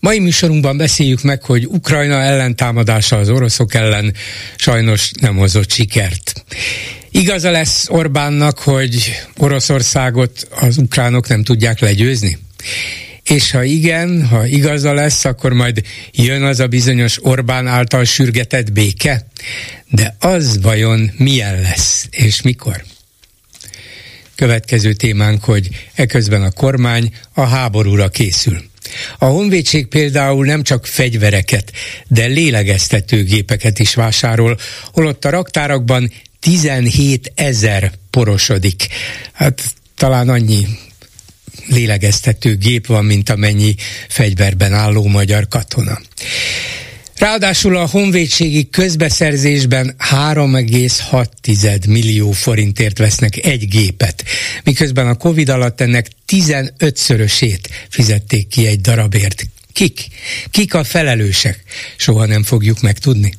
Mai műsorunkban beszéljük meg, hogy Ukrajna ellentámadása az oroszok ellen sajnos nem hozott sikert. Igaza lesz Orbánnak, hogy Oroszországot az ukránok nem tudják legyőzni? És ha igen, ha igaza lesz, akkor majd jön az a bizonyos Orbán által sürgetett béke? De az vajon milyen lesz, és mikor? Következő témánk, hogy eközben a kormány a háborúra készül. A honvédség például nem csak fegyvereket, de lélegeztetőgépeket is vásárol, holott a raktárakban 17 ezer porosodik. Hát talán annyi lélegeztető gép van, mint amennyi fegyverben álló magyar katona. Ráadásul a honvédségi közbeszerzésben 3,6 millió forintért vesznek egy gépet, miközben a Covid alatt ennek 15-szörösét fizették ki egy darabért. Kik? Kik a felelősek? Soha nem fogjuk megtudni.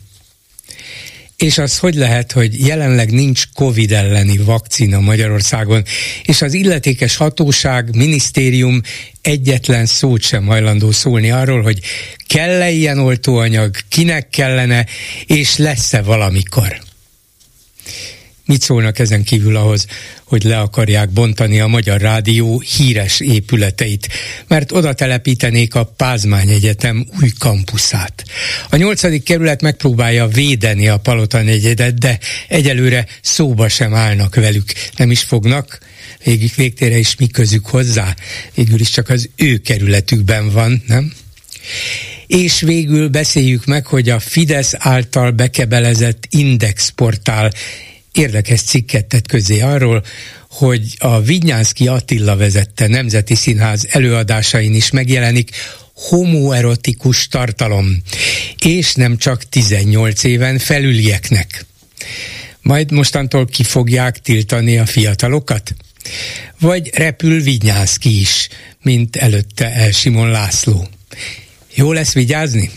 És az hogy lehet, hogy jelenleg nincs Covid elleni vakcina Magyarországon, és az illetékes hatóság, minisztérium egyetlen szót sem hajlandó szólni arról, hogy kell-e ilyen oltóanyag, kinek kellene, és lesz-e valamikor. Mit szólnak ezen kívül ahhoz, hogy le akarják bontani a Magyar Rádió híres épületeit, mert oda telepítenék a Pázmány Egyetem új kampuszát. A nyolcadik kerület megpróbálja védeni a Palota negyedet, de egyelőre szóba sem állnak velük, nem is fognak, végig végtére is mi közük hozzá, végül is csak az ő kerületükben van, nem? És végül beszéljük meg, hogy a Fidesz által bekebelezett indexportál érdekes cikket tett közé arról, hogy a Vinyánszki Attila vezette Nemzeti Színház előadásain is megjelenik homoerotikus tartalom, és nem csak 18 éven felülieknek. Majd mostantól ki fogják tiltani a fiatalokat? Vagy repül Vinyánszki is, mint előtte El Simon László. Jó lesz vigyázni?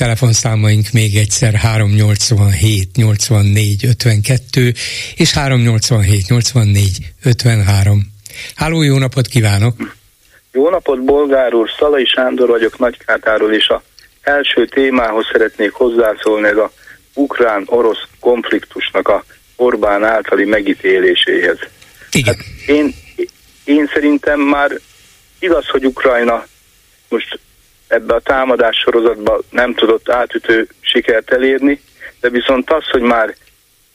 Telefonszámaink még egyszer 387 84 52 és 387 84 53. Háló, jó napot kívánok! Jó napot, Bolgár úr! Szalai Sándor vagyok Nagykátáról, és a első témához szeretnék hozzászólni, ez a ukrán-orosz konfliktusnak a Orbán általi megítéléséhez. Igen. Hát én, én szerintem már igaz, hogy Ukrajna most ebbe a támadás sorozatba nem tudott átütő sikert elérni, de viszont az, hogy már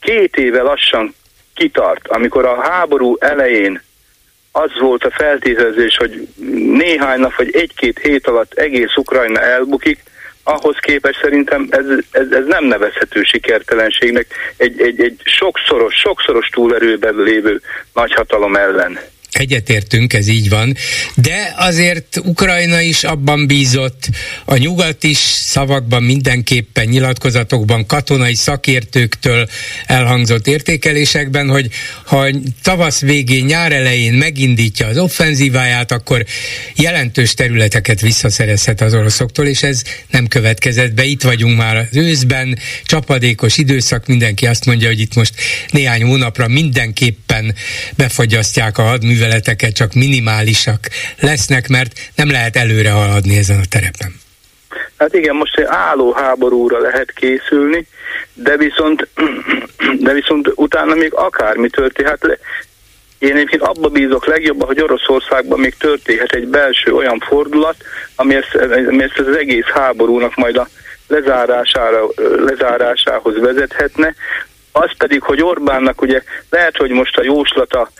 két éve lassan kitart, amikor a háború elején az volt a feltételezés, hogy néhány nap vagy egy-két hét alatt egész Ukrajna elbukik, ahhoz képest szerintem ez, ez, ez nem nevezhető sikertelenségnek egy, egy, egy sokszoros, sokszoros túlerőben lévő nagyhatalom ellen. Egyetértünk, ez így van, de azért Ukrajna is abban bízott, a nyugat is szavakban mindenképpen, nyilatkozatokban, katonai szakértőktől elhangzott értékelésekben, hogy ha tavasz végén, nyár elején megindítja az offenzíváját, akkor jelentős területeket visszaszerezhet az oroszoktól, és ez nem következett be. Itt vagyunk már az őszben, csapadékos időszak, mindenki azt mondja, hogy itt most néhány hónapra mindenképpen befagyasztják a hadművelet műveleteket csak minimálisak lesznek, mert nem lehet előre haladni ezen a terepen. Hát igen, most egy álló háborúra lehet készülni, de viszont, de viszont utána még akármi történhet. Hát én egyébként abba bízok legjobban, hogy Oroszországban még történhet egy belső olyan fordulat, ami ezt, ami ezt az egész háborúnak majd a lezárására, lezárásához vezethetne, az pedig, hogy Orbánnak ugye lehet, hogy most a jóslata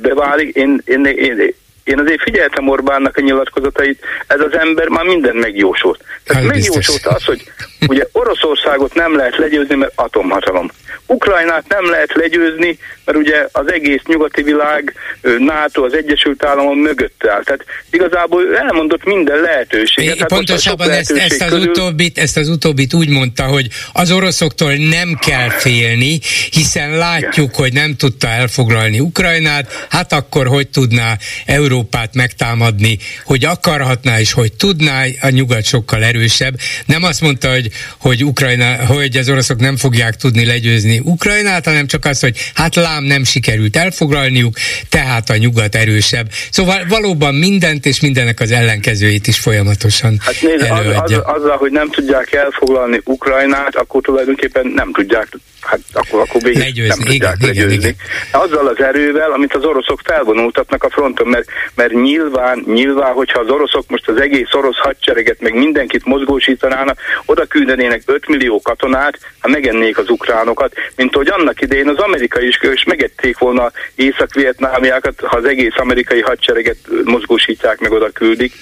beválik, én, én, én, én azért figyeltem Orbánnak a nyilatkozatait, ez az ember már minden megjósolt. Tehát hát megjósolt az, hogy ugye Oroszországot nem lehet legyőzni, mert atomhatalom. Ukrajnát nem lehet legyőzni, mert ugye az egész nyugati világ, NATO, az Egyesült Államok mögött áll. Tehát igazából elmondott minden lehetőséget. Hát Pontosabban ezt, ezt, az közül... utóbbit, ezt az utóbbit úgy mondta, hogy az oroszoktól nem kell félni, hiszen látjuk, hogy nem tudta elfoglalni Ukrajnát, hát akkor hogy tudná Európát megtámadni, hogy akarhatná és hogy tudná, a nyugat sokkal erősebb. Nem azt mondta, hogy, hogy, Ukrajna, hogy az oroszok nem fogják tudni legyőzni Ukrajnát, hanem csak azt, hogy hát lám nem sikerült elfoglalniuk, tehát a nyugat erősebb. Szóval valóban mindent és mindennek az ellenkezőjét is folyamatosan hát nézd, előadja. Az, az, azzal, hogy nem tudják elfoglalni Ukrajnát, akkor tulajdonképpen nem tudják hát akkor, akkor végig legyőzni, nem igen, tudják igen, legyőzni. Igen. Azzal az erővel, amit az oroszok felvonultatnak a fronton, mert, mert nyilván, nyilván, hogyha az oroszok most az egész orosz hadsereget, meg mindenkit mozgósítanának, oda küldenének 5 millió katonát, ha megennék az ukránokat, mint hogy annak idején az amerikai is, is megették volna észak-vietnámiákat, ha az egész amerikai hadsereget mozgósítják, meg oda küldik.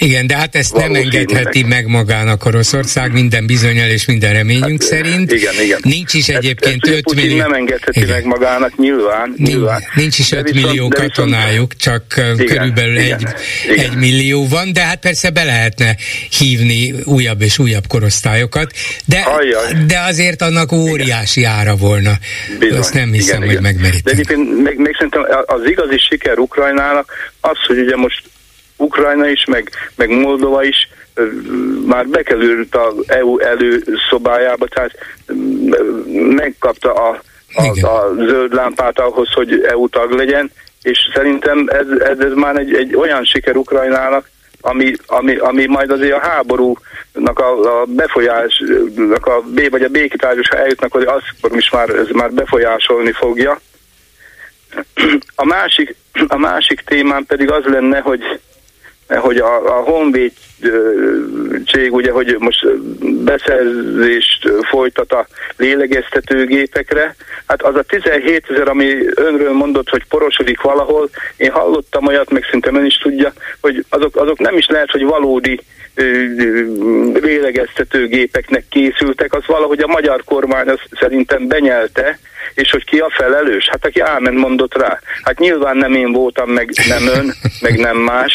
Igen, de hát ezt nem engedheti meg magának Oroszország minden bizonyal és minden reményünk hát, szerint. Igen, igen. Nincs is egyébként ezt, 5 millió... nem engedheti igen. meg magának, nyilván. nyilván. Nincs is 5 millió viszont, katonájuk, csak igen, körülbelül igen, egy, igen. egy millió van, de hát persze be lehetne hívni újabb és újabb korosztályokat, de, de azért annak óriási ára volna. Bizony. Azt nem hiszem, igen, hogy igen. megmerítem. De egyébként még, még szerintem az igazi siker Ukrajnának az, hogy ugye most Ukrajna is, meg, meg Moldova is már bekerült az EU előszobájába, tehát megkapta a, a, a zöld lámpát ahhoz, hogy EU tag legyen, és szerintem ez, ez, ez már egy, egy olyan siker Ukrajnának, ami, ami, ami majd azért a háborúnak a, a befolyásnak a B vagy a békitárgyos, ha eljutnak, hogy azt is már, ez már befolyásolni fogja. A másik, a másik témán pedig az lenne, hogy hogy a, a honvédség ugye, hogy most beszerzést folytat a lélegeztetőgépekre, hát az a 17 ezer, ami önről mondott, hogy porosodik valahol, én hallottam olyat, meg szinte ön is tudja, hogy azok, azok nem is lehet, hogy valódi lélegeztetőgépeknek készültek, az valahogy a magyar kormány az szerintem benyelte, és hogy ki a felelős? Hát aki ámen mondott rá. Hát nyilván nem én voltam, meg nem ön, meg nem más.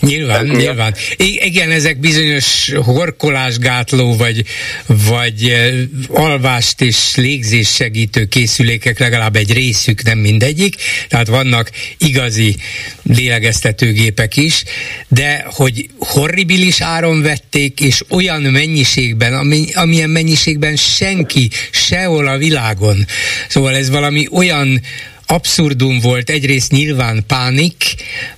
Nyilván, Ez nyilván. I- igen, ezek bizonyos horkolásgátló, vagy, vagy alvást és légzés segítő készülékek, legalább egy részük, nem mindegyik, tehát vannak igazi lélegeztetőgépek is, de hogy horribilis áron vették, és olyan mennyiségben, ami, amilyen mennyiségben senki sehol a világon Szóval ez valami olyan abszurdum volt, egyrészt nyilván pánik,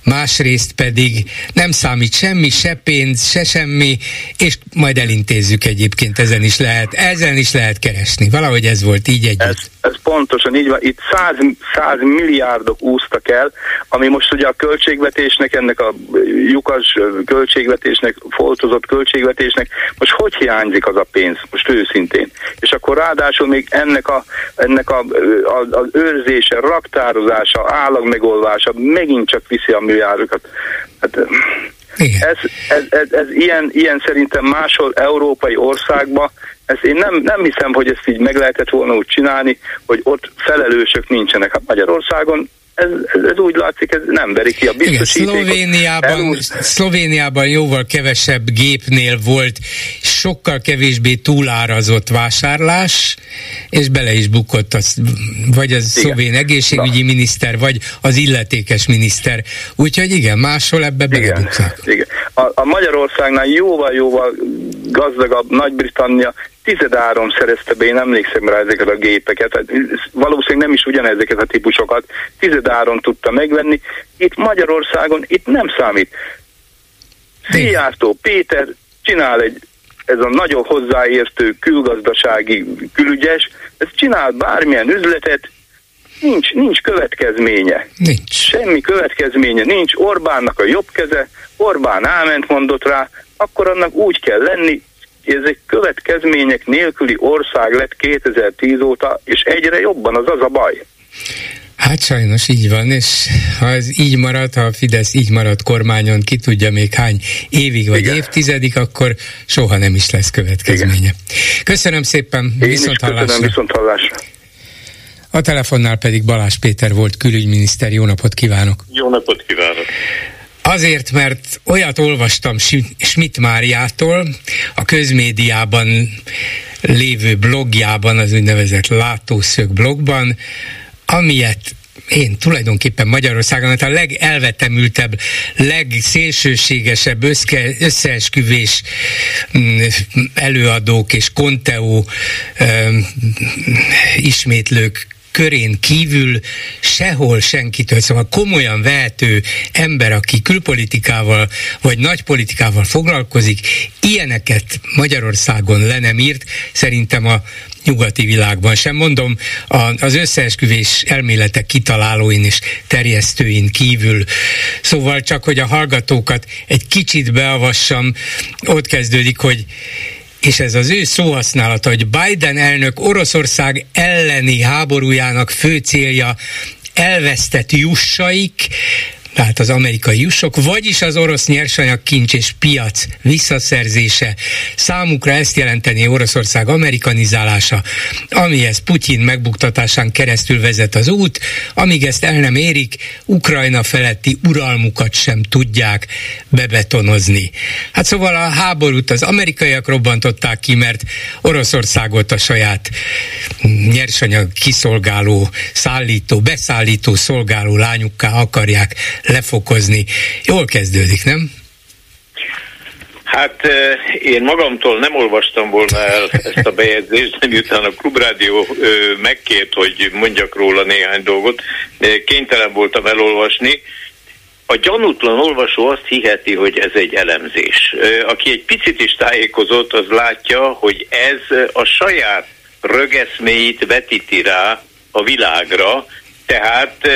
másrészt pedig nem számít semmi, se pénz, se semmi, és majd elintézzük egyébként, ezen is lehet, ezen is lehet keresni. Valahogy ez volt így együtt. Ez, ez pontosan így van. Itt 100, 100 milliárdok úsztak el, ami most ugye a költségvetésnek, ennek a lyukas költségvetésnek, foltozott költségvetésnek, most hogy hiányzik az a pénz, most őszintén. És akkor ráadásul még ennek a, ennek a, a, az őrzése, raktározása, állagmegolvása megint csak viszi a milliárdokat. Hát, ez, ez, ez, ez ilyen, ilyen szerintem máshol európai országban, ezt én nem, nem hiszem, hogy ezt így meg lehetett volna úgy csinálni, hogy ott felelősök nincsenek. Hát Magyarországon ez, ez, ez úgy látszik, ez nem veri ki a biztosítékot. Igen, Szlovéniában, elúsz... Szlovéniában jóval kevesebb gépnél volt sokkal kevésbé túlárazott vásárlás, és bele is bukott az, vagy az igen. szlovén egészségügyi Na. miniszter, vagy az illetékes miniszter. Úgyhogy igen, máshol ebbe belebuknak. Igen. igen. A, a Magyarországnál jóval-jóval gazdagabb Nagy-Britannia tizedáron szerezte be, én emlékszem rá ezeket a gépeket, hát valószínűleg nem is ugyanezeket a típusokat, tizedáron tudta megvenni. Itt Magyarországon itt nem számít. Szijjártó Péter csinál egy ez a nagyon hozzáértő külgazdasági külügyes, ez csinál bármilyen üzletet, nincs, nincs következménye. Nincs. Semmi következménye nincs. Orbánnak a jobb keze, Orbán áment mondott rá, akkor annak úgy kell lenni, ez egy következmények nélküli ország lett 2010 óta, és egyre jobban az az a baj. Hát sajnos így van, és ha ez így marad, ha a Fidesz így marad kormányon, ki tudja még hány évig vagy Igen. évtizedig, akkor soha nem is lesz következménye. Igen. Köszönöm szépen, Én viszont hallásra. viszont hallásra. A telefonnál pedig Balázs Péter volt külügyminiszter. Jó napot kívánok! Jó napot kívánok! Azért, mert olyat olvastam Schmidt Máriától a közmédiában lévő blogjában, az úgynevezett látószög blogban, amilyet én tulajdonképpen Magyarországon hát a legelvetemültebb, legszélsőségesebb összke, összeesküvés mm, előadók és konteó ismétlők körén kívül sehol senkitől, szóval komolyan vehető ember, aki külpolitikával vagy nagypolitikával foglalkozik, ilyeneket Magyarországon le nem írt, szerintem a nyugati világban sem. Mondom, az összeesküvés elméletek kitalálóin és terjesztőin kívül. Szóval csak, hogy a hallgatókat egy kicsit beavassam, ott kezdődik, hogy és ez az ő szóhasználata, hogy Biden elnök Oroszország elleni háborújának fő célja elvesztett jussaik, tehát az amerikai jussok, vagyis az orosz nyersanyag kincs és piac visszaszerzése. Számukra ezt jelenteni Oroszország amerikanizálása, amihez Putyin megbuktatásán keresztül vezet az út, amíg ezt el nem érik, Ukrajna feletti uralmukat sem tudják bebetonozni. Hát szóval a háborút az amerikaiak robbantották ki, mert Oroszországot a saját nyersanyag kiszolgáló, szállító, beszállító, szolgáló lányukká akarják lefokozni. Jól kezdődik, nem? Hát én magamtól nem olvastam volna el ezt a bejegyzést, de miután a Klubrádió megkért, hogy mondjak róla néhány dolgot, kénytelen voltam elolvasni. A gyanútlan olvasó azt hiheti, hogy ez egy elemzés. Aki egy picit is tájékozott, az látja, hogy ez a saját rögeszméit vetíti rá a világra, tehát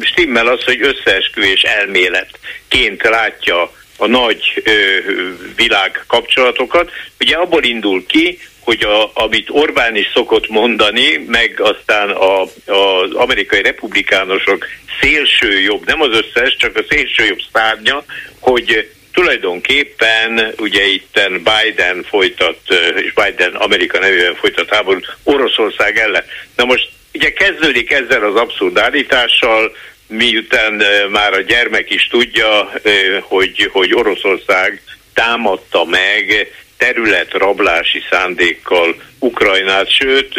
stimmel az, hogy összeesküvés elméletként látja a nagy ö, világ kapcsolatokat. Ugye abból indul ki, hogy a, amit Orbán is szokott mondani, meg aztán a, az amerikai republikánusok szélső jobb, nem az összes, csak a szélső jobb szárnya, hogy tulajdonképpen ugye itten Biden folytat, és Biden Amerika nevében folytat háborút Oroszország ellen. Na most Ugye kezdődik ezzel az abszurd állítással, miután már a gyermek is tudja, hogy, hogy Oroszország támadta meg területrablási szándékkal Ukrajnát, sőt,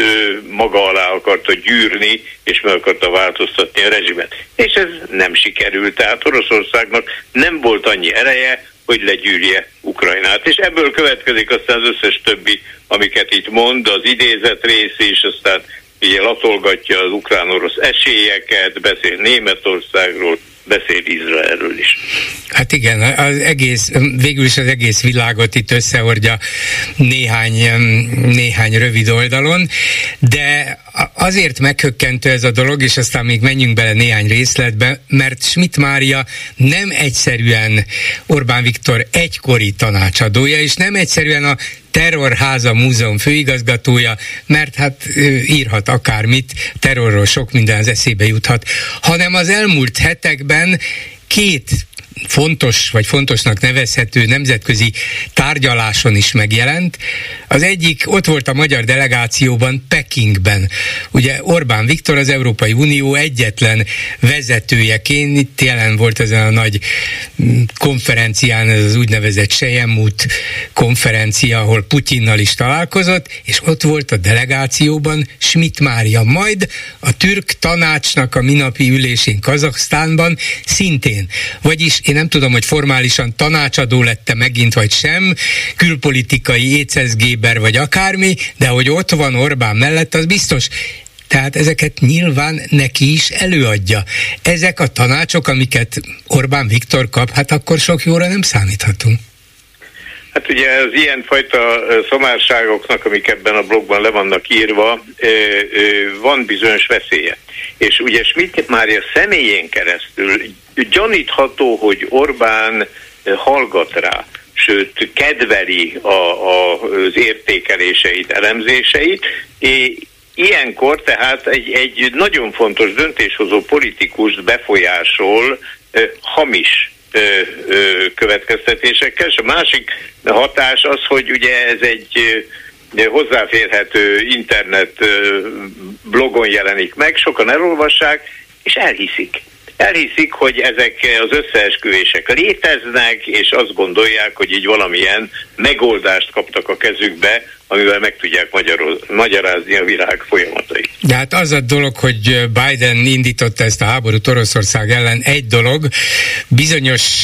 maga alá akarta gyűrni, és meg akarta változtatni a rezsimet. És ez nem sikerült, tehát Oroszországnak nem volt annyi ereje, hogy legyűrje Ukrajnát. És ebből következik aztán az összes többi, amiket itt mond, az idézet rész is, aztán ugye latolgatja az ukrán-orosz esélyeket, beszél Németországról, beszél Izraelről is. Hát igen, az egész, végül is az egész világot itt összehordja néhány, néhány rövid oldalon, de azért meghökkentő ez a dolog, és aztán még menjünk bele néhány részletbe, mert Schmidt Mária nem egyszerűen Orbán Viktor egykori tanácsadója, és nem egyszerűen a Terrorháza Múzeum főigazgatója, mert hát írhat akármit, terrorról sok minden az eszébe juthat, hanem az elmúlt hetekben két fontos, vagy fontosnak nevezhető nemzetközi tárgyaláson is megjelent. Az egyik ott volt a magyar delegációban Pekingben. Ugye Orbán Viktor az Európai Unió egyetlen vezetőjeként itt jelen volt ezen a nagy konferencián, ez az úgynevezett Sejemút konferencia, ahol Putyinnal is találkozott, és ott volt a delegációban Schmidt Mária. Majd a türk tanácsnak a minapi ülésén Kazaksztánban szintén. Vagyis én nem tudom, hogy formálisan tanácsadó lette megint, vagy sem, külpolitikai écezgéber, vagy akármi, de hogy ott van Orbán mellett, az biztos. Tehát ezeket nyilván neki is előadja. Ezek a tanácsok, amiket Orbán Viktor kap, hát akkor sok jóra nem számíthatunk. Hát ugye az ilyenfajta szomárságoknak, amik ebben a blogban le vannak írva, van bizonyos veszélye. És ugye Schmidt Mária személyén keresztül gyanítható, hogy Orbán hallgat rá, sőt kedveli a, a, az értékeléseit, elemzéseit, ilyenkor tehát egy, egy nagyon fontos döntéshozó politikust befolyásol hamis következtetésekkel, és a másik hatás az, hogy ugye ez egy hozzáférhető internet blogon jelenik meg, sokan elolvassák, és elhiszik elhiszik, hogy ezek az összeesküvések léteznek, és azt gondolják, hogy így valamilyen megoldást kaptak a kezükbe, amivel meg tudják magyaroz, magyarázni a világ folyamatait. De hát az a dolog, hogy Biden indította ezt a háborút Oroszország ellen, egy dolog, bizonyos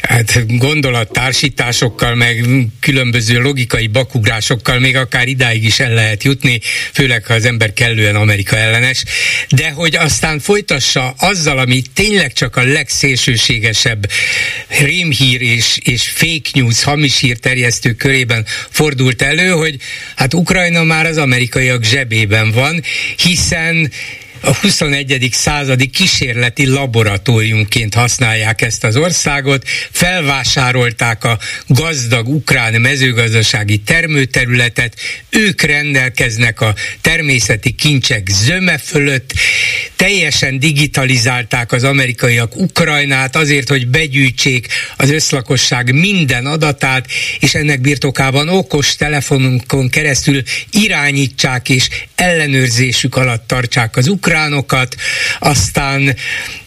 hát gondolattársításokkal, meg különböző logikai bakugrásokkal még akár idáig is el lehet jutni, főleg ha az ember kellően Amerika ellenes, de hogy aztán folytassa azzal, ami tényleg csak a legszélsőségesebb rémhír és, és fake news, hamis hír terjesztő körében fordult elő, hogy hát Ukrajna már az amerikaiak zsebében van, hiszen a 21. századi kísérleti laboratóriumként használják ezt az országot, felvásárolták a gazdag ukrán mezőgazdasági termőterületet, ők rendelkeznek a természeti kincsek zöme fölött, teljesen digitalizálták az amerikaiak Ukrajnát azért, hogy begyűjtsék az összlakosság minden adatát, és ennek birtokában okos telefonunkon keresztül irányítsák és ellenőrzésük alatt tartsák az ukrán ukránokat, aztán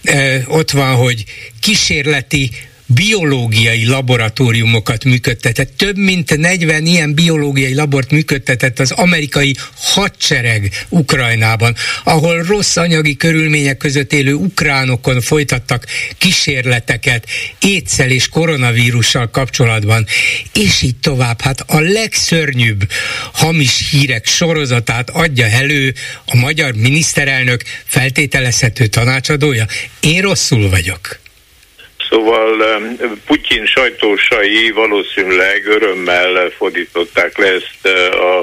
e, ott van, hogy kísérleti biológiai laboratóriumokat működtetett. Több mint 40 ilyen biológiai labort működtetett az amerikai hadsereg Ukrajnában, ahol rossz anyagi körülmények között élő ukránokon folytattak kísérleteket étszel és koronavírussal kapcsolatban, és így tovább. Hát a legszörnyűbb hamis hírek sorozatát adja elő a magyar miniszterelnök feltételezhető tanácsadója. Én rosszul vagyok. Szóval Putyin sajtósai valószínűleg örömmel fordították le ezt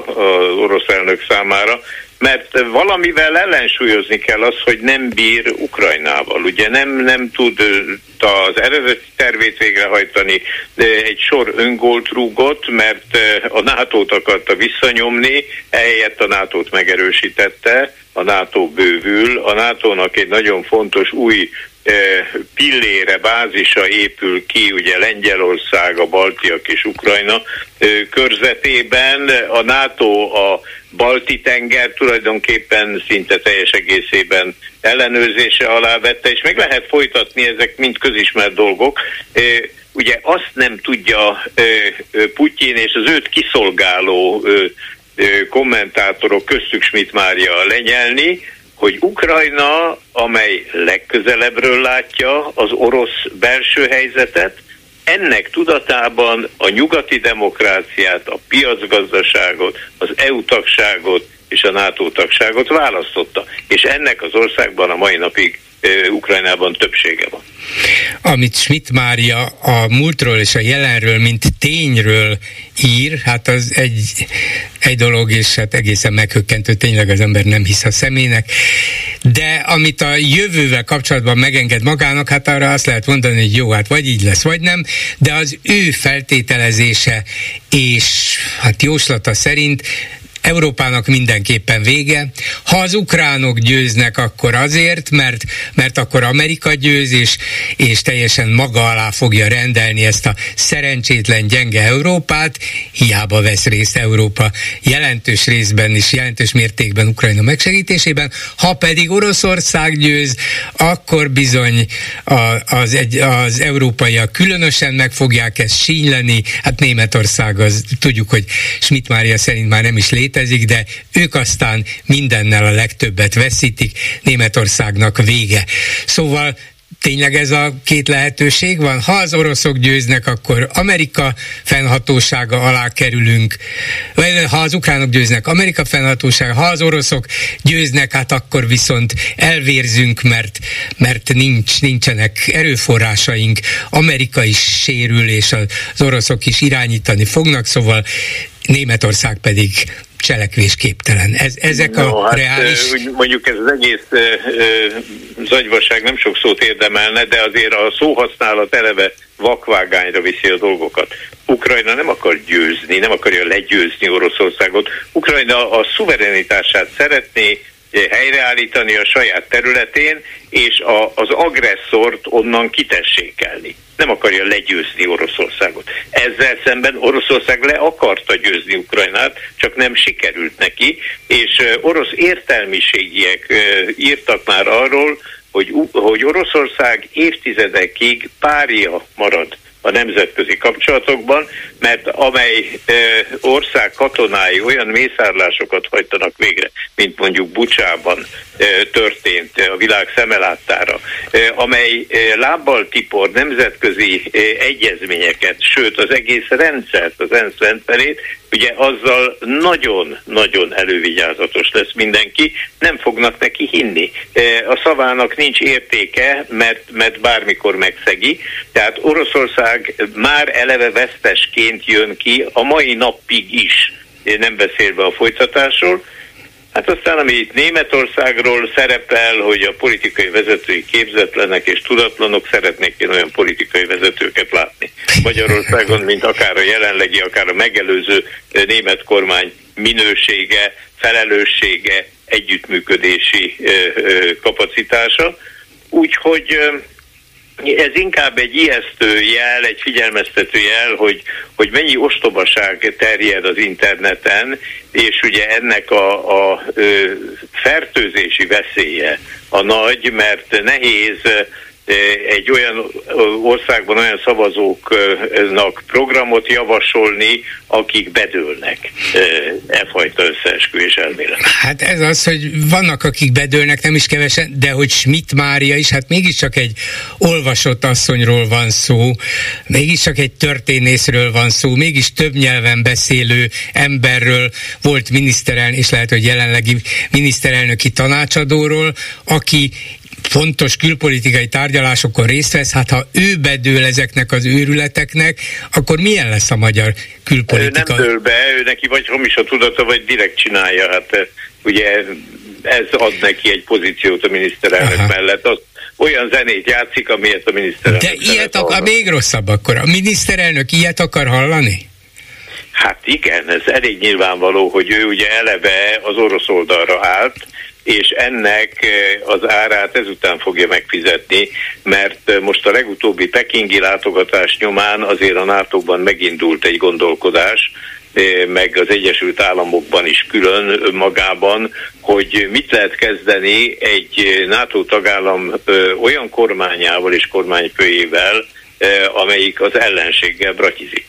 az orosz elnök számára, mert valamivel ellensúlyozni kell az, hogy nem bír Ukrajnával. Ugye nem, nem tud az eredeti tervét végrehajtani, de egy sor öngolt rúgott, mert a NATO-t akarta visszanyomni, ehelyett a NATO-t megerősítette, a NATO bővül, a NATO-nak egy nagyon fontos új pillére, bázisa épül ki, ugye Lengyelország, a Baltiak és Ukrajna körzetében. A NATO a Balti tenger tulajdonképpen szinte teljes egészében ellenőrzése alá vette, és meg lehet folytatni, ezek mind közismert dolgok. Ugye azt nem tudja Putyin és az őt kiszolgáló kommentátorok köztük Schmidt Mária lenyelni, hogy Ukrajna, amely legközelebbről látja az orosz belső helyzetet, ennek tudatában a nyugati demokráciát, a piacgazdaságot, az EU tagságot és a NATO tagságot választotta. És ennek az országban a mai napig Ukrajnában többsége van. Amit Schmidt Mária a múltról és a jelenről, mint tényről ír, hát az egy, egy dolog, és hát egészen meghökkentő, tényleg az ember nem hisz a szemének. De amit a jövővel kapcsolatban megenged magának, hát arra azt lehet mondani, hogy jó, hát vagy így lesz, vagy nem, de az ő feltételezése és hát jóslata szerint Európának mindenképpen vége. Ha az ukránok győznek, akkor azért, mert, mert akkor Amerika győz, és, és teljesen maga alá fogja rendelni ezt a szerencsétlen gyenge Európát, hiába vesz részt Európa jelentős részben is, jelentős mértékben Ukrajna megsegítésében. Ha pedig Oroszország győz, akkor bizony az, egy, az európaiak különösen meg fogják ezt sínyleni. Hát Németország, az tudjuk, hogy Schmidt Mária szerint már nem is létezik, létezik, de ők aztán mindennel a legtöbbet veszítik, Németországnak vége. Szóval tényleg ez a két lehetőség van? Ha az oroszok győznek, akkor Amerika fennhatósága alá kerülünk, vagy ha az ukránok győznek, Amerika fennhatósága, ha az oroszok győznek, hát akkor viszont elvérzünk, mert, mert nincs, nincsenek erőforrásaink, Amerika is sérül, és az oroszok is irányítani fognak, szóval Németország pedig cselekvésképtelen. Ez, ezek no, a hát, reális... Mondjuk ez az egész ö, zagyvaság nem sok szót érdemelne, de azért a szóhasználat eleve vakvágányra viszi a dolgokat. Ukrajna nem akar győzni, nem akarja legyőzni Oroszországot. Ukrajna a szuverenitását szeretné helyreállítani a saját területén, és a, az agresszort onnan kitessékelni. Nem akarja legyőzni Oroszországot. Ezzel szemben Oroszország le akarta győzni Ukrajnát, csak nem sikerült neki, és orosz értelmiségiek írtak már arról, hogy, hogy Oroszország évtizedekig párja marad a nemzetközi kapcsolatokban, mert amely ország katonái olyan mészárlásokat hajtanak végre, mint mondjuk Bucsában történt a világ szemelátára, e, amely lábbal tipor nemzetközi egyezményeket, sőt az egész rendszert, az ENSZ rendszerét, ugye azzal nagyon-nagyon elővigyázatos lesz mindenki, nem fognak neki hinni. A szavának nincs értéke, mert, mert bármikor megszegi, tehát Oroszország már eleve vesztesként jön ki a mai napig is, nem beszélve a folytatásról, Hát aztán, ami itt Németországról szerepel, hogy a politikai vezetői képzetlenek és tudatlanok, szeretnék én olyan politikai vezetőket látni. Magyarországon, mint akár a jelenlegi, akár a megelőző német kormány minősége, felelőssége, együttműködési kapacitása. Úgyhogy ez inkább egy ijesztő jel, egy figyelmeztető jel, hogy, hogy mennyi ostobaság terjed az interneten, és ugye ennek a, a fertőzési veszélye a nagy, mert nehéz egy olyan országban olyan szavazóknak programot javasolni, akik bedőlnek e fajta összeesküvés elmélet. Hát ez az, hogy vannak, akik bedőlnek, nem is kevesen, de hogy Schmidt Mária is, hát mégiscsak egy olvasott asszonyról van szó, mégiscsak egy történészről van szó, mégis több nyelven beszélő emberről volt miniszterelnök, és lehet, hogy jelenlegi miniszterelnöki tanácsadóról, aki fontos külpolitikai tárgyalásokon részt vesz, hát ha ő bedől ezeknek az őrületeknek, akkor milyen lesz a magyar külpolitika? Ő nem dől be, ő neki vagy hamis a tudata, vagy direkt csinálja. Hát eh, ugye ez ad neki egy pozíciót a miniszterelnök Aha. mellett. Az olyan zenét játszik, amilyet a miniszterelnök De ilyet akar, még rosszabb akkor. A miniszterelnök ilyet akar hallani? Hát igen, ez elég nyilvánvaló, hogy ő ugye eleve az orosz oldalra állt, és ennek eh, az árát ezután fogja megfizetni, mert eh, most a legutóbbi pekingi látogatás nyomán azért a nato megindult egy gondolkodás, eh, meg az Egyesült Államokban is külön magában, hogy mit lehet kezdeni egy NATO tagállam olyan kormányával és kormányfőjével, amelyik az ellenséggel bratizik.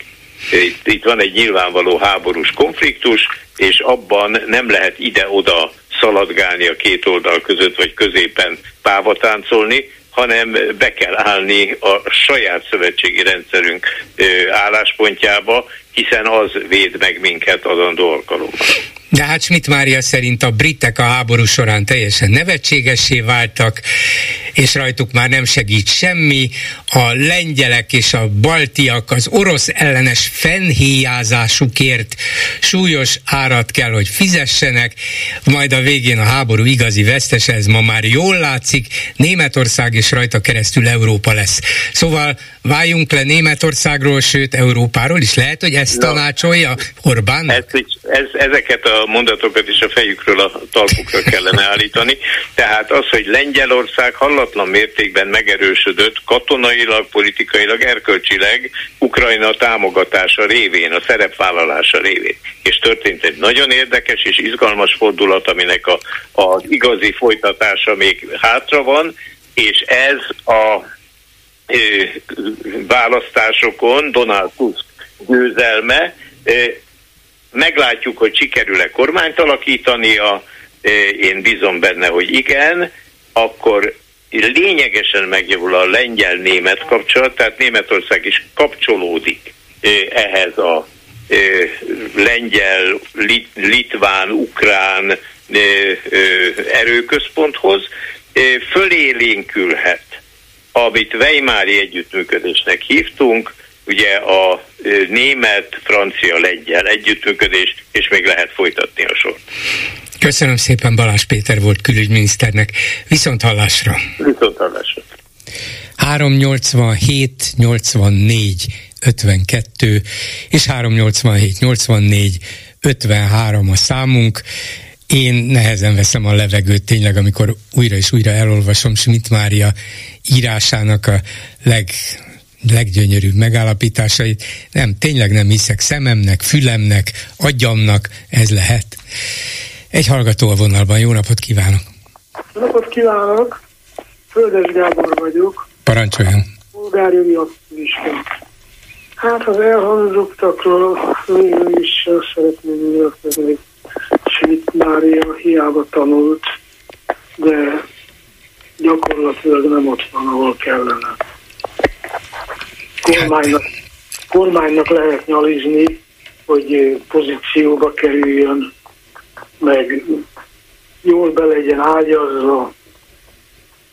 Itt, itt van egy nyilvánvaló háborús konfliktus, és abban nem lehet ide-oda szaladgálni a két oldal között, vagy középen pávatáncolni, hanem be kell állni a saját szövetségi rendszerünk álláspontjába, hiszen az véd meg minket adandó alkalommal. De hát Schmidt Mária szerint a britek a háború során teljesen nevetségessé váltak, és rajtuk már nem segít semmi. A lengyelek és a baltiak az orosz ellenes fennhéjázásukért súlyos árat kell, hogy fizessenek, majd a végén a háború igazi vesztes, ez ma már jól látszik, Németország és rajta keresztül Európa lesz. Szóval váljunk le Németországról, sőt Európáról is. Lehet, hogy ezt tanácsolja Orbán? Ez, ez, ezeket a mondatokat is a fejükről a talpukra kellene állítani. Tehát az, hogy Lengyelország hallatlan mértékben megerősödött katonailag, politikailag, erkölcsileg Ukrajna támogatása révén, a szerepvállalása révén. És történt egy nagyon érdekes és izgalmas fordulat, aminek a, az igazi folytatása még hátra van, és ez a választásokon Donald Tusk győzelme. Meglátjuk, hogy sikerül-e kormányt alakítania, én bízom benne, hogy igen, akkor lényegesen megjavul a lengyel-német kapcsolat, tehát Németország is kapcsolódik ehhez a lengyel, litván, ukrán erőközponthoz, fölélénkülhet amit Weimári együttműködésnek hívtunk, ugye a német, francia, lengyel együttműködés, és még lehet folytatni a sort. Köszönöm szépen Balázs Péter volt külügyminiszternek. Viszont hallásra. Viszont hallásra. 387 84 52 és 387 84 53 a számunk. Én nehezen veszem a levegőt tényleg, amikor újra és újra elolvasom Schmidt Mária írásának a leg leggyönyörűbb megállapításait. Nem, tényleg nem hiszek szememnek, fülemnek, agyamnak, ez lehet. Egy hallgató a vonalban, jó napot kívánok! Napot kívánok! Földes Gábor vagyok. Parancsoljon! Polgárjogi aktivista. Hát az elhangzottakról végül is szeretném nyilatkozni, Schmidt Mária hiába tanult, de gyakorlatilag nem ott van, ahol kellene. Kormánynak, kormánynak lehet nyalizni, hogy pozícióba kerüljön, meg jól be legyen ágyazva,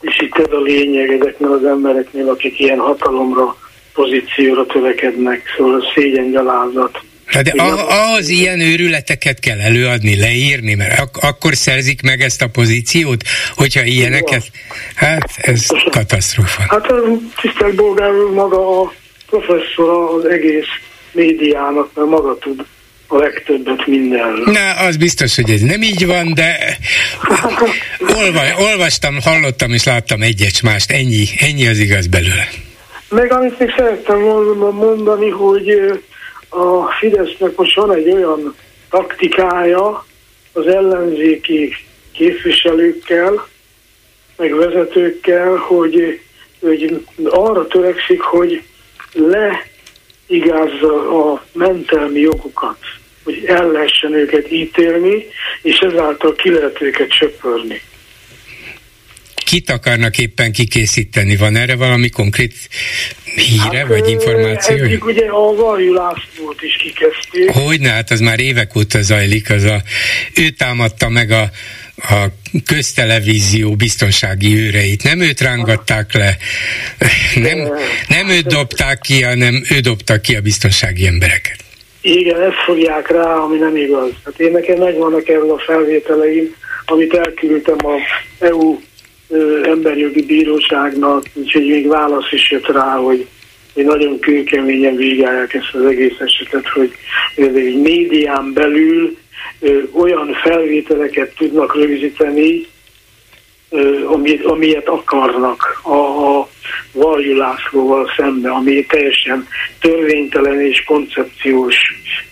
és itt ez a lényeg ezeknél az embereknél, akik ilyen hatalomra, pozícióra törekednek, szóval szégyen gyalázat. De ahhoz ilyen őrületeket kell előadni, leírni, mert ak- akkor szerzik meg ezt a pozíciót, hogyha ilyeneket... Hát ez katasztrófa. Hát tisztelt Bolgár maga a professzor az egész médiának, mert maga tud a legtöbbet mindenről. Na, az biztos, hogy ez nem így van, de olva, olvastam, hallottam és láttam egyet mást, ennyi, ennyi az igaz belőle. Meg amit még szerettem volna mondani, hogy a Fidesznek most van egy olyan taktikája az ellenzéki képviselőkkel, meg vezetőkkel, hogy, hogy arra törekszik, hogy leigázza a mentelmi jogukat, hogy el lehessen őket ítélni, és ezáltal ki lehet őket söpörni kit akarnak éppen kikészíteni? Van erre valami konkrét híre, hát, vagy információ? Eddig ugye a Varjú Lászlót is kikezdték. Hogyne, hát az már évek óta zajlik, az a, ő támadta meg a, a köztelevízió biztonsági őreit. Nem őt rángatták le, nem, nem őt dobták ki, hanem ő dobta ki a biztonsági embereket. Igen, ezt fogják rá, ami nem igaz. Hát én nekem megvannak erről a felvételeim, amit elküldtem a EU emberjogi bíróságnak, úgyhogy még válasz is jött rá, hogy hogy nagyon kőkeményen vizsgálják ezt az egész esetet, hogy egy médián belül olyan felvételeket tudnak rögzíteni, ö, ami, amilyet akarnak a, a Varjú Lászlóval szembe, ami teljesen törvénytelen és koncepciós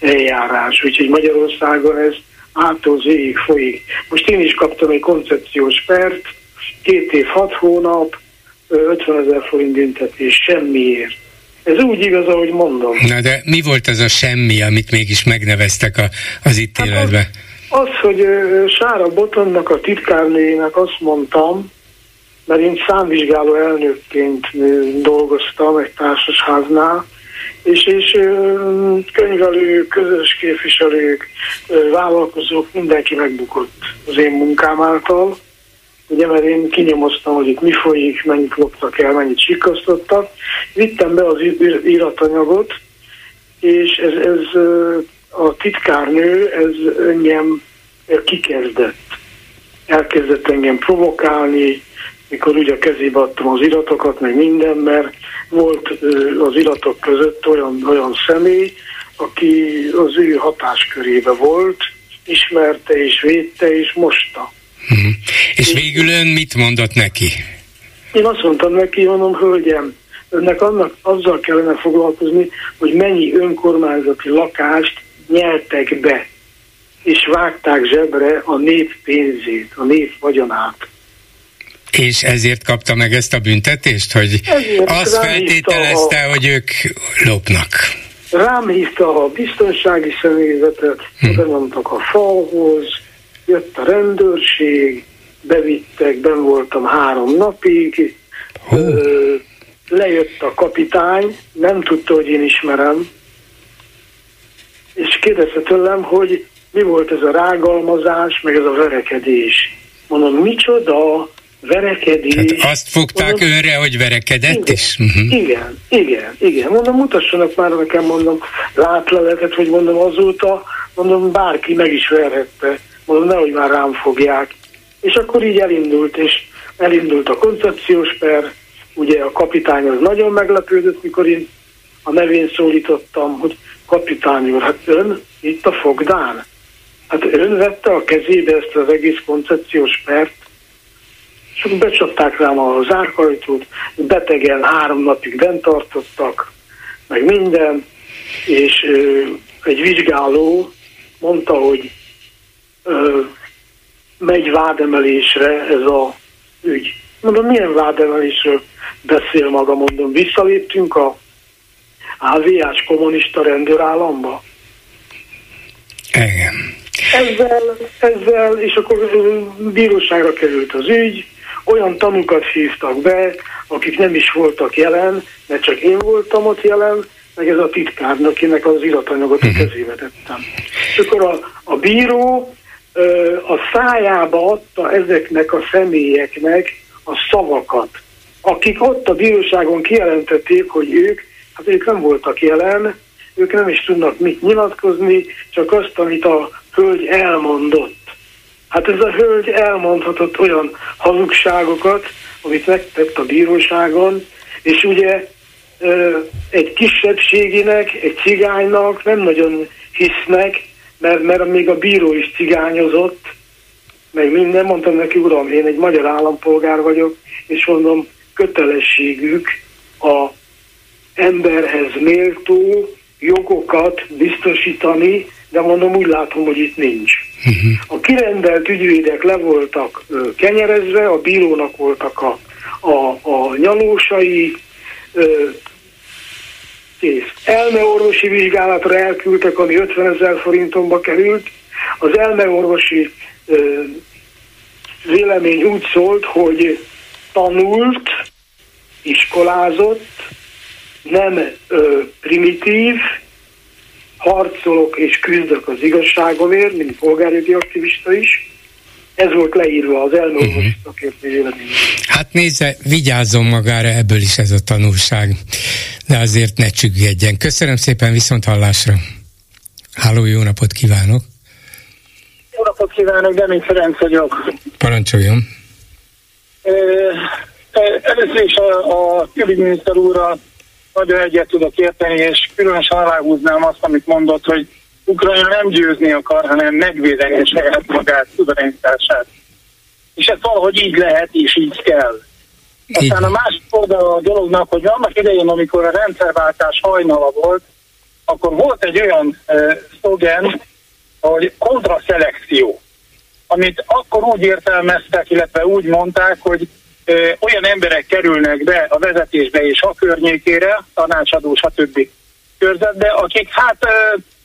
eljárás. Úgyhogy Magyarországon ez ától végig folyik. Most én is kaptam egy koncepciós pert, két év, hat hónap, 50 ezer forint büntetés, semmiért. Ez úgy igaz, ahogy mondom. Na de mi volt ez a semmi, amit mégis megneveztek a, az ítéletbe? Hát az, az, hogy Sára Botonnak a titkárnőjének azt mondtam, mert én számvizsgáló elnökként dolgoztam egy társasháznál, és, és könyvelők, közös képviselők, vállalkozók, mindenki megbukott az én munkám által ugye mert én kinyomoztam, hogy itt mi folyik, mennyit loptak el, mennyit sikasztottak. Vittem be az íratanyagot, és ez, ez a titkárnő, ez engem kikezdett. Elkezdett engem provokálni, mikor ugye a kezébe adtam az iratokat, meg minden, mert volt az iratok között olyan, olyan személy, aki az ő hatáskörébe volt, ismerte és védte és mosta. Uh-huh. És végül ön mit mondott neki? Én azt mondtam neki, mondom, hölgyem, önnek annak azzal kellene foglalkozni, hogy mennyi önkormányzati lakást nyertek be, és vágták zsebre a nép pénzét, a nép vagyonát. És ezért kapta meg ezt a büntetést, hogy ezért azt feltételezte, a... hogy ők lopnak. Rám hívta a biztonsági személyzetet, hm. benyomtak a falhoz, jött a rendőrség, bevittek, ben voltam három napig, ö, lejött a kapitány, nem tudta, hogy én ismerem, és kérdezte tőlem, hogy mi volt ez a rágalmazás, meg ez a verekedés. Mondom, micsoda, verekedés. Hát azt fogták mondom, őre, hogy verekedett igen, is? Uh-huh. Igen, igen, igen. Mondom, mutassanak már nekem, mondom, látleletet, hogy mondom, azóta, mondom, bárki meg is verhette. Mondom, nehogy már rám fogják. És akkor így elindult, és elindult a koncepciós per, ugye a kapitány az nagyon meglepődött, mikor én a nevén szólítottam, hogy kapitány úr, hát ön itt a fogdán. Hát ön vette a kezébe ezt az egész koncepciós pert, és akkor becsapták rám a zárkajtót, betegen három napig bent tartottak, meg minden, és ö, egy vizsgáló mondta, hogy megy vádemelésre ez a ügy. Mondom, milyen vádemelésről beszél maga, mondom, visszaléptünk a AVS kommunista rendőrállamba. Igen. Ezzel, ezzel, és akkor bíróságra került az ügy, olyan tanúkat hívtak be, akik nem is voltak jelen, mert csak én voltam ott jelen, meg ez a titkárnak, akinek az iratanyagot a mhm. kezébe tettem. És akkor a, a bíró a szájába adta ezeknek a személyeknek a szavakat, akik ott a bíróságon kijelentették, hogy ők, hát ők nem voltak jelen, ők nem is tudnak mit nyilatkozni, csak azt, amit a hölgy elmondott. Hát ez a hölgy elmondhatott olyan hazugságokat, amit megtett a bíróságon, és ugye egy kisebbséginek, egy cigánynak nem nagyon hisznek, mert, mert még a bíró is cigányozott, meg minden, mondtam neki, uram, én egy magyar állampolgár vagyok, és mondom, kötelességük a emberhez méltó jogokat biztosítani, de mondom, úgy látom, hogy itt nincs. Uh-huh. A kirendelt ügyvédek le voltak kenyerezve, a bírónak voltak a, a, a nyalósai, kész. Elmeorvosi vizsgálatra elküldtek, ami 50 ezer forintomba került. Az elmeorvosi ö, vélemény úgy szólt, hogy tanult, iskolázott, nem ö, primitív, harcolok és küzdök az igazságomért, mint polgárjogi aktivista is. Ez volt leírva az elmúlt uh-huh. szakértő vélemény. Hát nézze, vigyázzon magára, ebből is ez a tanulság. De azért ne csüggedjen. Köszönöm szépen, viszont hallásra. Háló, jó napot kívánok! Jó napot kívánok, Demény Ferenc vagyok. Parancsoljon! Először is a, a külügyminiszter úrral nagyon egyet tudok érteni, és különösen aláhúznám azt, amit mondott, hogy Ukrajna nem győzni akar, hanem megvédeni saját magát, szuverenitását. És ez valahogy így lehet, és így kell. Aztán a másik oldal a dolognak, hogy annak idején, amikor a rendszerváltás hajnala volt, akkor volt egy olyan uh, szlogen, hogy kontraszelekció, amit akkor úgy értelmeztek, illetve úgy mondták, hogy olyan emberek kerülnek be a vezetésbe és a környékére, tanácsadó, stb. körzetbe, akik hát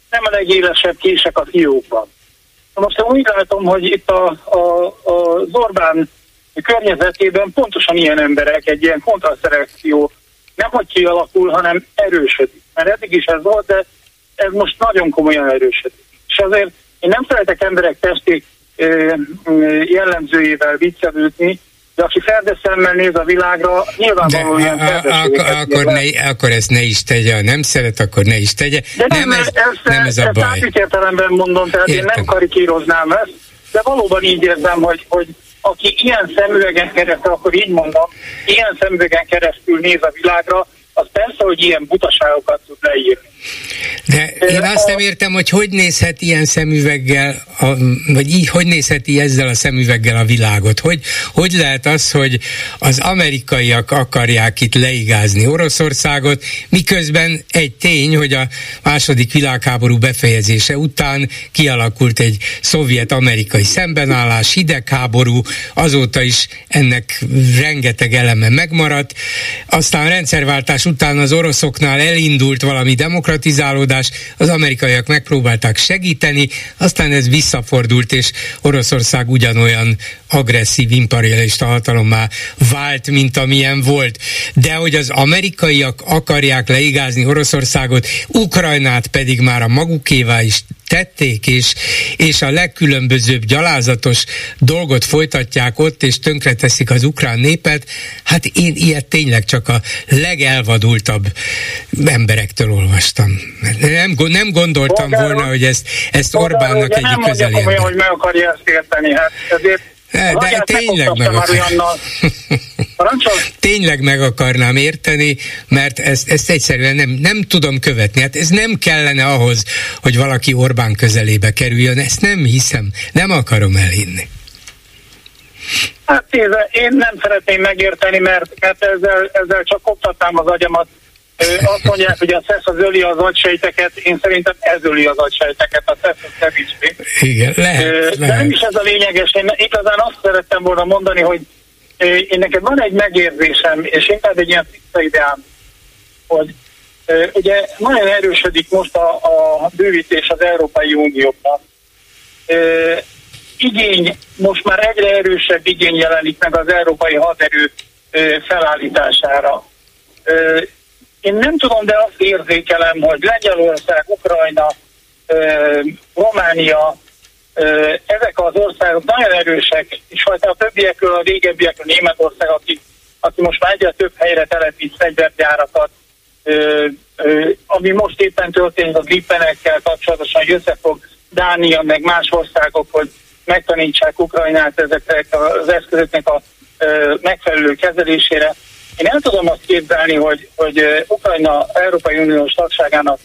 nem a legélesebb kések a fiókban. Most én úgy látom, hogy itt a, a, a Zorbán környezetében pontosan ilyen emberek, egy ilyen kontraszelekció nem hogy kialakul, hanem erősödik. Mert eddig is ez volt, de ez most nagyon komolyan erősödik. És azért én nem szeretek emberek testi jellemzőjével viccelődni, de aki szemmel néz a világra, nyilvánvalóan ilyen ak- akkor, ne, akkor ezt ne is tegye, nem szeret, akkor ne is tegye. De nem, nem, ez, ez, nem ez a baj. Ezt értelemben mondom, tehát Értem. én nem karikíroznám ezt, de valóban így érzem, hogy, hogy aki ilyen szemüvegen keresztül, akkor így mondom, ilyen szemüvegen keresztül néz a világra, az persze, hogy ilyen butaságokat tud leírni. De én azt nem értem, hogy hogy nézhet ilyen szemüveggel, vagy így hogy nézheti ezzel a szemüveggel a világot. Hogy, hogy lehet az, hogy az amerikaiak akarják itt leigázni Oroszországot, miközben egy tény, hogy a második világháború befejezése után kialakult egy szovjet-amerikai szembenállás, hidegháború, azóta is ennek rengeteg eleme megmaradt. Aztán rendszerváltás után az oroszoknál elindult valami demokratizálódás, az amerikaiak megpróbálták segíteni, aztán ez visszafordult, és Oroszország ugyanolyan agresszív imperialista hatalommá vált, mint amilyen volt. De hogy az amerikaiak akarják leigázni Oroszországot, Ukrajnát pedig már a magukévá is tették, és, és a legkülönbözőbb gyalázatos dolgot folytatják ott, és tönkreteszik az ukrán népet, hát én ilyet tényleg csak a legelvadultabb emberektől olvastam. Nem, nem gondoltam volna, hogy ezt, ezt Orbánnak egyik közelében. Nem hogy meg akarja ezt érteni, hát ezért de, de tényleg meg, akar... tényleg meg akarnám érteni, mert ezt, ezt egyszerűen nem, nem tudom követni. Hát ez nem kellene ahhoz, hogy valaki Orbán közelébe kerüljön. Ezt nem hiszem, nem akarom elhinni. Hát én nem szeretném megérteni, mert, mert ezzel, ezzel csak koptatnám az agyamat azt mondják, hogy a SZESZ az öli az agysejteket, én szerintem ez öli az agysejteket, a SZESZ az kevésbé. Igen, lehet, De nem is ez a lényeges, én igazán azt szerettem volna mondani, hogy én neked van egy megérzésem, és inkább egy ilyen fixa ideám, hogy ugye nagyon erősödik most a, a bővítés az Európai Unióban. Igény, most már egyre erősebb igény jelenik meg az európai haderő felállítására én nem tudom, de azt érzékelem, hogy Lengyelország, Ukrajna, Románia, ezek az országok nagyon erősek, és ha a többiekről, a régebbiekről Németország, aki, aki most már egyre több helyre telepít fegyvergyárakat, ami most éppen történik a grippenekkel kapcsolatosan, hogy összefog Dánia, meg más országok, hogy megtanítsák Ukrajnát ezeknek az eszközöknek a megfelelő kezelésére. Én el tudom azt képzelni, hogy, hogy Ukrajna Európai Uniós tagságának,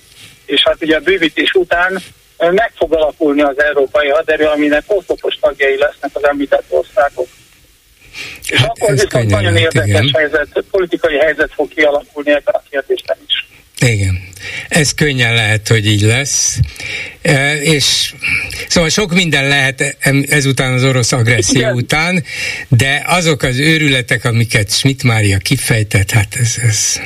és hát ugye a bővítés után meg fog alakulni az európai haderő, aminek oszlopos tagjai lesznek az említett országok. És hát akkor viszont nagyon érdekes igen. helyzet, politikai helyzet fog kialakulni ebben a kérdésben is. Igen, ez könnyen lehet, hogy így lesz. E, és szóval sok minden lehet ezután az orosz agresszió Igen. után, de azok az őrületek, amiket Schmidt Mária kifejtett, hát ez... ez...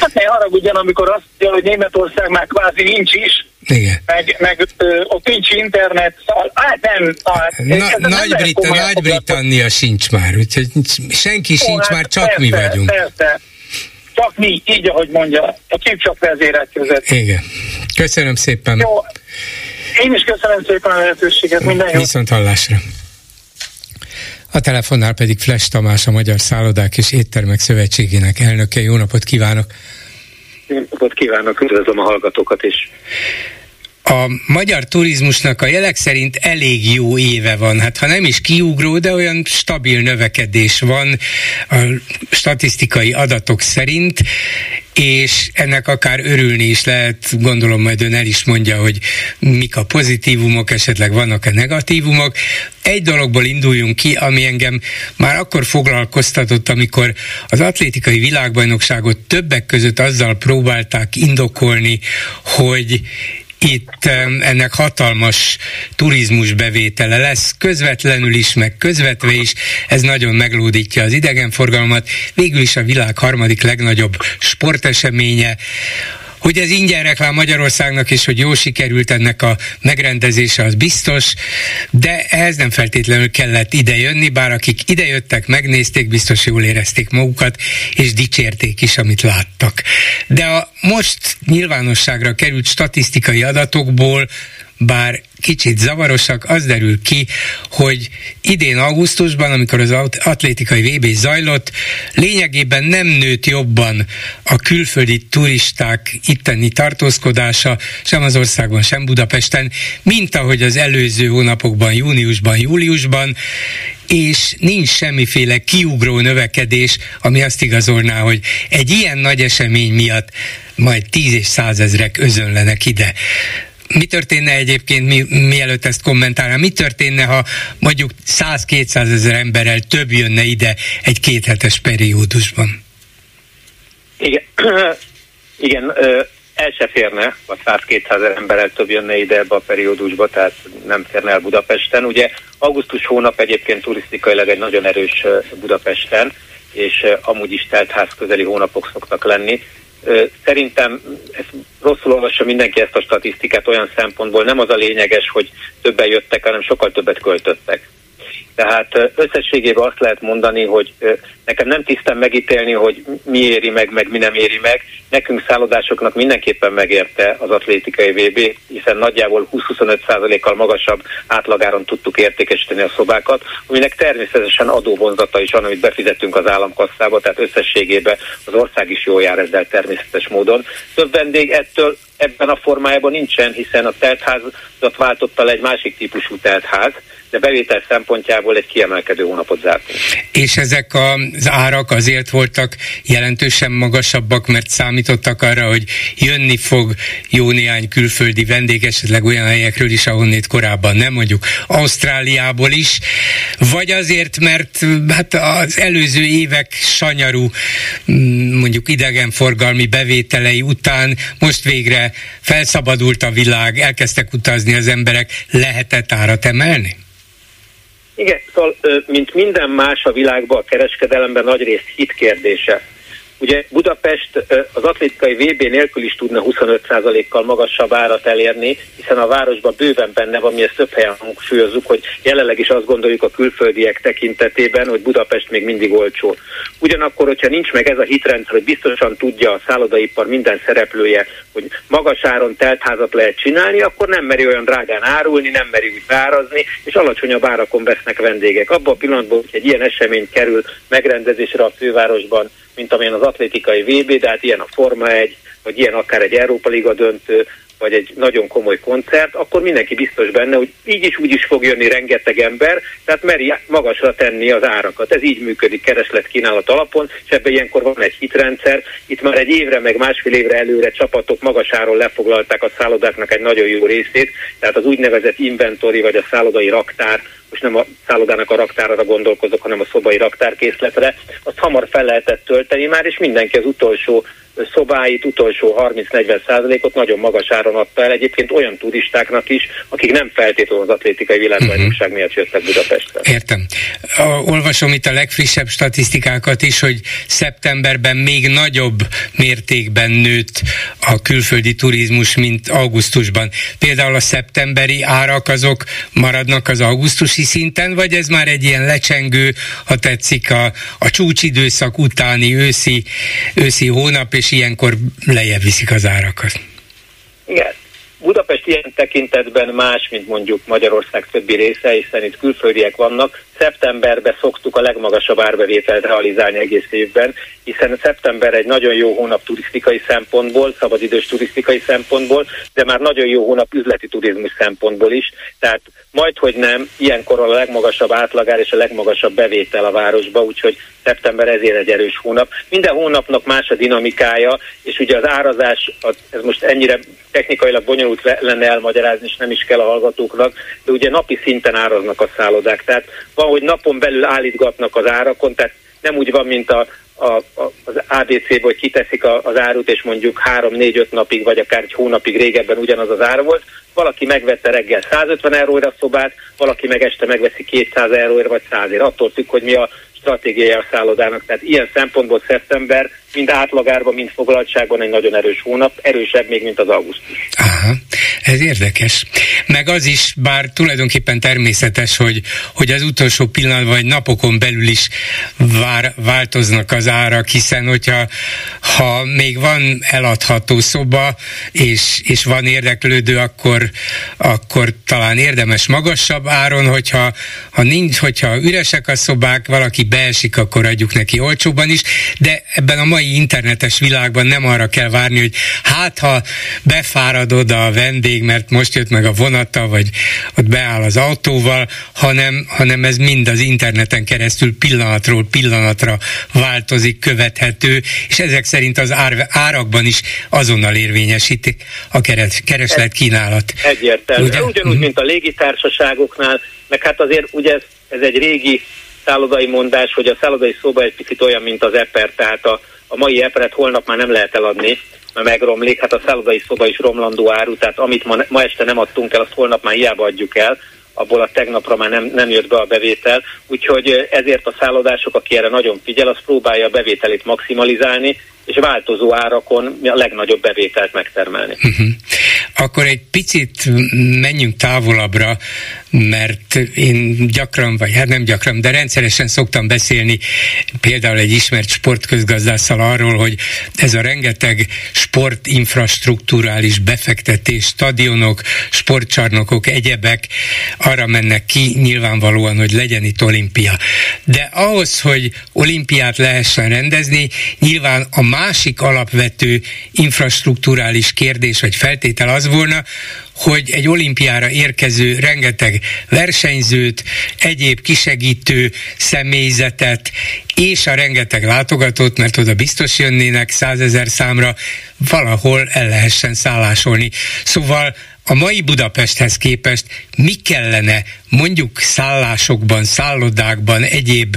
Hát ne haragudjon, amikor azt mondja, hogy Németország már kvázi nincs is, igen. Meg, meg ö, ott nincs internet, szóval, hát nem. Hát, Na, Nagy-Britannia Nagy sincs már, úgyhogy senki Ó, sincs hát már, csak persze, mi vagyunk. Persze csak mi, így ahogy mondja, a képcsap vezérek között. Igen. Köszönöm szépen. Jó. Én is köszönöm szépen a lehetőséget, minden jó. Viszont hallásra. A telefonnál pedig Flash Tamás, a Magyar Szállodák és Éttermek Szövetségének elnöke. Jó napot kívánok! Jó napot kívánok, üdvözlöm a hallgatókat is a magyar turizmusnak a jelek szerint elég jó éve van. Hát ha nem is kiugró, de olyan stabil növekedés van a statisztikai adatok szerint, és ennek akár örülni is lehet, gondolom majd ön el is mondja, hogy mik a pozitívumok, esetleg vannak-e negatívumok. Egy dologból induljunk ki, ami engem már akkor foglalkoztatott, amikor az atlétikai világbajnokságot többek között azzal próbálták indokolni, hogy itt ennek hatalmas turizmus bevétele lesz, közvetlenül is, meg közvetve is, ez nagyon meglódítja az idegenforgalmat, végül is a világ harmadik legnagyobb sporteseménye, hogy ez ingyen reklám Magyarországnak, és hogy jó sikerült ennek a megrendezése, az biztos, de ehhez nem feltétlenül kellett idejönni, bár akik idejöttek, megnézték, biztos jól érezték magukat, és dicsérték is, amit láttak. De a most nyilvánosságra került statisztikai adatokból bár kicsit zavarosak, az derül ki, hogy idén augusztusban, amikor az atlétikai VB zajlott, lényegében nem nőtt jobban a külföldi turisták itteni tartózkodása, sem az országban, sem Budapesten, mint ahogy az előző hónapokban, júniusban, júliusban, és nincs semmiféle kiugró növekedés, ami azt igazolná, hogy egy ilyen nagy esemény miatt majd tíz és százezrek özönlenek ide mi történne egyébként, mi, mielőtt ezt kommentálnám, mi történne, ha mondjuk 100-200 ezer emberrel több jönne ide egy kéthetes periódusban? Igen, igen el se férne, a 100-200 ezer emberrel több jönne ide ebbe a periódusba, tehát nem férne el Budapesten. Ugye augusztus hónap egyébként turisztikailag egy nagyon erős Budapesten, és amúgy is teltház közeli hónapok szoktak lenni, Szerintem ez rosszul olvassa mindenki ezt a statisztikát olyan szempontból, nem az a lényeges, hogy többen jöttek, hanem sokkal többet költöttek. Tehát összességében azt lehet mondani, hogy nekem nem tisztem megítélni, hogy mi éri meg, meg mi nem éri meg. Nekünk szállodásoknak mindenképpen megérte az atlétikai VB, hiszen nagyjából 20-25%-kal magasabb átlagáron tudtuk értékesíteni a szobákat, aminek természetesen adóvonzata is van, amit befizetünk az államkasszába, tehát összességében az ország is jól jár ezzel természetes módon. Több vendég ettől ebben a formájában nincsen, hiszen a teltházat váltotta le egy másik típusú teltház, de bevétel szempontjából egy kiemelkedő hónapot zártunk. És ezek az árak azért voltak jelentősen magasabbak, mert számítottak arra, hogy jönni fog jó néhány külföldi vendég, esetleg olyan helyekről is, ahonnét korábban nem, mondjuk Ausztráliából is, vagy azért, mert hát az előző évek sanyarú mm, mondjuk idegenforgalmi bevételei után most végre felszabadult a világ, elkezdtek utazni az emberek, lehetett árat emelni? Igen, szóval, mint minden más a világban, a kereskedelemben nagy rész hit kérdése. Ugye Budapest az atlétikai VB nélkül is tudna 25%-kal magasabb árat elérni, hiszen a városban bőven benne van, mi ezt több helyen hangsúlyozzuk, hogy jelenleg is azt gondoljuk a külföldiek tekintetében, hogy Budapest még mindig olcsó. Ugyanakkor, hogyha nincs meg ez a hitrendszer, hogy biztosan tudja a szállodaipar minden szereplője, hogy magas áron teltházat lehet csinálni, akkor nem meri olyan drágán árulni, nem meri úgy várazni, és alacsonyabb árakon vesznek vendégek. Abban a pillanatban, hogy egy ilyen esemény kerül megrendezésre a fővárosban, mint amilyen az atlétikai VB, de hát ilyen a Forma 1, vagy ilyen akár egy Európa Liga döntő, vagy egy nagyon komoly koncert, akkor mindenki biztos benne, hogy így is úgy is fog jönni rengeteg ember, tehát meri magasra tenni az árakat. Ez így működik kereslet-kínálat alapon, és ebben ilyenkor van egy hitrendszer. Itt már egy évre, meg másfél évre előre csapatok magasáról lefoglalták a szállodáknak egy nagyon jó részét, tehát az úgynevezett inventori vagy a szállodai raktár most nem a szállodának a raktára gondolkozok, hanem a szobai raktárkészletre, azt hamar fel lehetett tölteni már, és mindenki az utolsó szobáit, utolsó 30-40 százalékot nagyon magas áron adta el egyébként olyan turistáknak is, akik nem feltétlenül az atlétikai világbajnokság uh-huh. miatt jöttek Budapestre. Értem. A, olvasom itt a legfrissebb statisztikákat is, hogy szeptemberben még nagyobb mértékben nőtt a külföldi turizmus, mint augusztusban. Például a szeptemberi árak azok maradnak az augusztusi szinten, vagy ez már egy ilyen lecsengő, ha tetszik, a, a csúcsidőszak utáni őszi, őszi hónap, és ilyenkor lejjebb viszik az árakat. Igen. Budapest ilyen tekintetben más, mint mondjuk Magyarország többi része, hiszen itt külföldiek vannak. Szeptemberben szoktuk a legmagasabb árbevételt realizálni egész évben, hiszen szeptember egy nagyon jó hónap turisztikai szempontból, szabadidős turisztikai szempontból, de már nagyon jó hónap üzleti turizmus szempontból is. Tehát majd, hogy nem, ilyenkor a legmagasabb átlagár és a legmagasabb bevétel a városba, úgyhogy szeptember ezért egy erős hónap. Minden hónapnak más a dinamikája, és ugye az árazás, ez most ennyire technikailag bonyolult lenne elmagyarázni, és nem is kell a hallgatóknak, de ugye napi szinten áraznak a szállodák. Tehát van, hogy napon belül állítgatnak az árakon, tehát nem úgy van, mint a, a, a, az ABC-ből, hogy kiteszik a, az árut, és mondjuk 3-4-5 napig, vagy akár egy hónapig régebben ugyanaz az ár volt. Valaki megvette reggel 150 euróra a szobát, valaki meg este megveszi 200 euróra vagy 100 ér. Attól függ, hogy mi a stratégiája a szállodának. Tehát ilyen szempontból szeptember mind átlagárban, mind foglaltságban egy nagyon erős hónap, erősebb még, mint az augusztus. Aha, ez érdekes. Meg az is, bár tulajdonképpen természetes, hogy, hogy az utolsó pillanatban vagy napokon belül is vár, változnak az árak, hiszen hogyha ha még van eladható szoba, és, és van érdeklődő, akkor, akkor talán érdemes magasabb áron, hogyha ha nincs, hogyha üresek a szobák, valaki beesik, akkor adjuk neki olcsóban is, de ebben a mai internetes világban nem arra kell várni, hogy hát ha befárad a vendég, mert most jött meg a vonata, vagy ott beáll az autóval, hanem, hanem ez mind az interneten keresztül pillanatról pillanatra változik, követhető, és ezek szerint az ár, árakban is azonnal érvényesítik a keres, kereslet kínálat. Egyértelmű. Ugye? Ugyanúgy, uh-huh. mint a légitársaságoknál, meg hát azért ugye ez, ez egy régi szállodai mondás, hogy a szállodai szoba egy picit olyan, mint az eper, tehát a, a mai eperet holnap már nem lehet eladni, mert megromlik, hát a szállodai szoba is romlandó áru, tehát amit ma, ma este nem adtunk el, azt holnap már hiába adjuk el, abból a tegnapra már nem, nem jött be a bevétel, úgyhogy ezért a szállodások, aki erre nagyon figyel, az próbálja a bevételét maximalizálni, és változó árakon a legnagyobb bevételt megtermelni. Uh-huh. Akkor egy picit menjünk távolabbra, mert én gyakran, vagy hát nem gyakran, de rendszeresen szoktam beszélni például egy ismert sportközgazdásszal arról, hogy ez a rengeteg sportinfrastruktúrális befektetés, stadionok, sportcsarnokok, egyebek arra mennek ki nyilvánvalóan, hogy legyen itt olimpia. De ahhoz, hogy olimpiát lehessen rendezni, nyilván a másik alapvető infrastruktúrális kérdés vagy feltétel az volna, hogy egy olimpiára érkező rengeteg versenyzőt, egyéb kisegítő személyzetet és a rengeteg látogatót, mert oda biztos jönnének százezer számra, valahol el lehessen szállásolni. Szóval a mai Budapesthez képest mi kellene mondjuk szállásokban, szállodákban, egyéb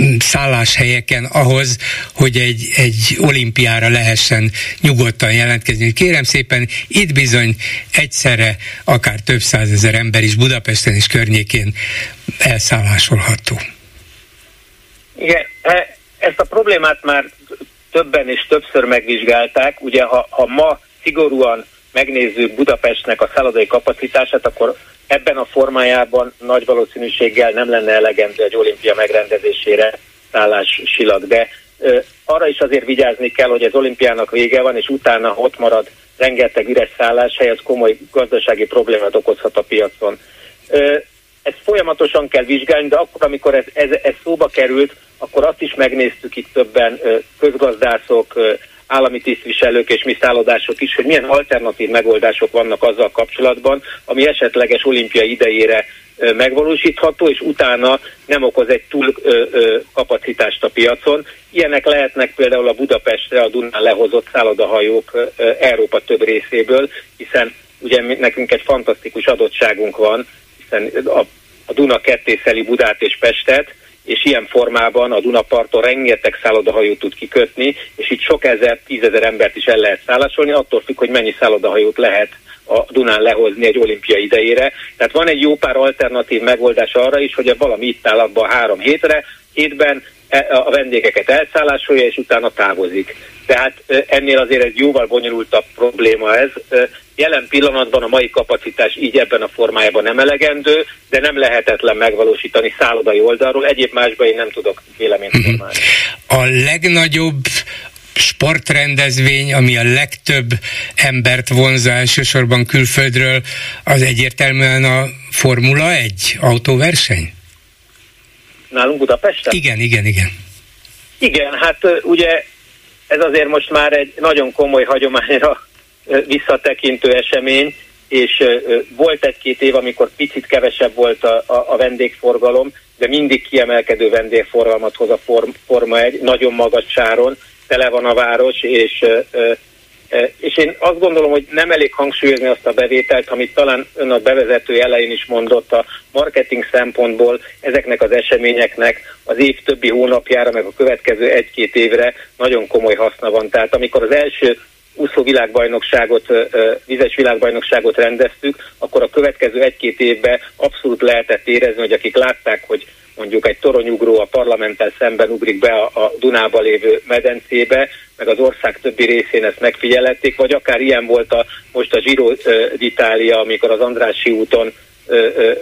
mm, szálláshelyeken ahhoz, hogy egy, egy olimpiára lehessen nyugodtan jelentkezni. Kérem szépen, itt bizony egyszerre akár több százezer ember is Budapesten és környékén elszállásolható. Igen, e, ezt a problémát már többen és többször megvizsgálták. Ugye, ha, ha ma szigorúan megnézzük Budapestnek a szállodai kapacitását, akkor ebben a formájában nagy valószínűséggel nem lenne elegendő egy olimpia megrendezésére silag. De ö, arra is azért vigyázni kell, hogy az olimpiának vége van, és utána ott marad rengeteg üres szálláshely, ez komoly gazdasági problémát okozhat a piacon. Ö, ezt folyamatosan kell vizsgálni, de akkor, amikor ez, ez, ez szóba került, akkor azt is megnéztük itt többen közgazdászok, állami tisztviselők és mi szállodások is, hogy milyen alternatív megoldások vannak azzal kapcsolatban, ami esetleges olimpia idejére megvalósítható, és utána nem okoz egy túl ö, ö, kapacitást a piacon. Ilyenek lehetnek például a Budapestre a Dunán lehozott szállodahajók ö, Európa több részéből, hiszen ugye nekünk egy fantasztikus adottságunk van, hiszen a, a Duna kettészeli Budát és Pestet, és ilyen formában a Dunaparton rengeteg szállodahajót tud kikötni, és itt sok ezer, tízezer embert is el lehet szállásolni, attól függ, hogy mennyi szállodahajót lehet a Dunán lehozni egy olimpia idejére. Tehát van egy jó pár alternatív megoldás arra is, hogy valami itt áll abban három hétre, hétben e, a vendégeket elszállásolja, és utána távozik. Tehát ennél azért egy jóval bonyolultabb probléma ez. Jelen pillanatban a mai kapacitás így ebben a formájában nem elegendő, de nem lehetetlen megvalósítani szállodai oldalról. Egyéb másban én nem tudok véleményt mhm. formálni. A legnagyobb sportrendezvény, ami a legtöbb embert vonza elsősorban külföldről, az egyértelműen a Formula 1 autóverseny? Nálunk Budapesten? Igen, igen, igen. Igen, hát ugye ez azért most már egy nagyon komoly hagyományra visszatekintő esemény, és volt egy-két év, amikor picit kevesebb volt a, a, a vendégforgalom, de mindig kiemelkedő vendégforgalmat hoz a form, Forma egy nagyon magas sáron, tele van a város, és és én azt gondolom, hogy nem elég hangsúlyozni azt a bevételt, amit talán ön a bevezető elején is mondott, a marketing szempontból ezeknek az eseményeknek az év többi hónapjára, meg a következő egy-két évre nagyon komoly haszna van. Tehát amikor az első úszó világbajnokságot, vizes világbajnokságot rendeztük, akkor a következő egy-két évben abszolút lehetett érezni, hogy akik látták, hogy mondjuk egy toronyugró a parlamenttel szemben ugrik be a, a Dunába lévő medencébe, meg az ország többi részén ezt megfigyelették, vagy akár ilyen volt a, most a Giro d'Italia, amikor az Andrási úton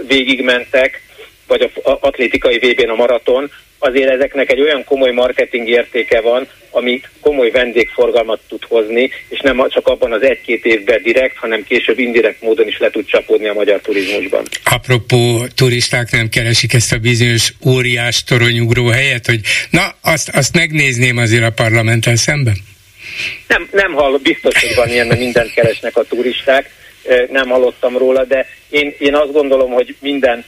végigmentek, vagy a atlétikai VB-n a maraton, azért ezeknek egy olyan komoly marketing értéke van, ami komoly vendégforgalmat tud hozni, és nem csak abban az egy-két évben direkt, hanem később indirekt módon is le tud csapódni a magyar turizmusban. Apropó, turisták nem keresik ezt a bizonyos óriás toronyugró helyet, hogy na, azt, azt megnézném azért a parlamenten szemben? Nem, nem hallom, biztos, hogy van ilyen, mert mindent keresnek a turisták, nem hallottam róla, de én, én azt gondolom, hogy minden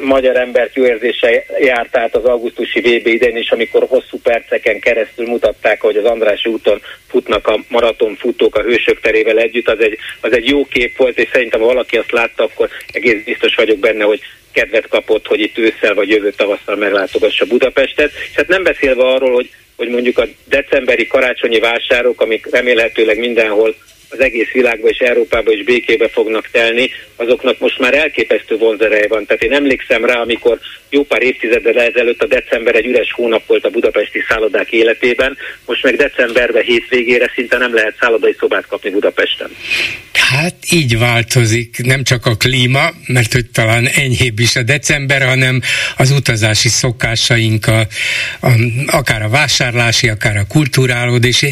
magyar embert jó érzése járt át az augusztusi VB idején is, amikor hosszú perceken keresztül mutatták, hogy az Andrási úton futnak a maratonfutók a hősök terével együtt, az egy, az egy jó kép volt, és szerintem ha valaki azt látta, akkor egész biztos vagyok benne, hogy kedvet kapott, hogy itt ősszel vagy jövő tavasszal meglátogassa Budapestet. És hát nem beszélve arról, hogy, hogy mondjuk a decemberi karácsonyi vásárok, amik remélhetőleg mindenhol az egész világba és Európába is békébe fognak telni, azoknak most már elképesztő vonzereje van. Tehát én emlékszem rá, amikor jó pár évtizeddel ezelőtt a december egy üres hónap volt a budapesti szállodák életében, most meg decemberben hétvégére szinte nem lehet szállodai szobát kapni Budapesten. Hát így változik nem csak a klíma, mert hogy talán enyhébb is a december, hanem az utazási szokásaink, a, a, akár a vásárlási, akár a kulturálód, és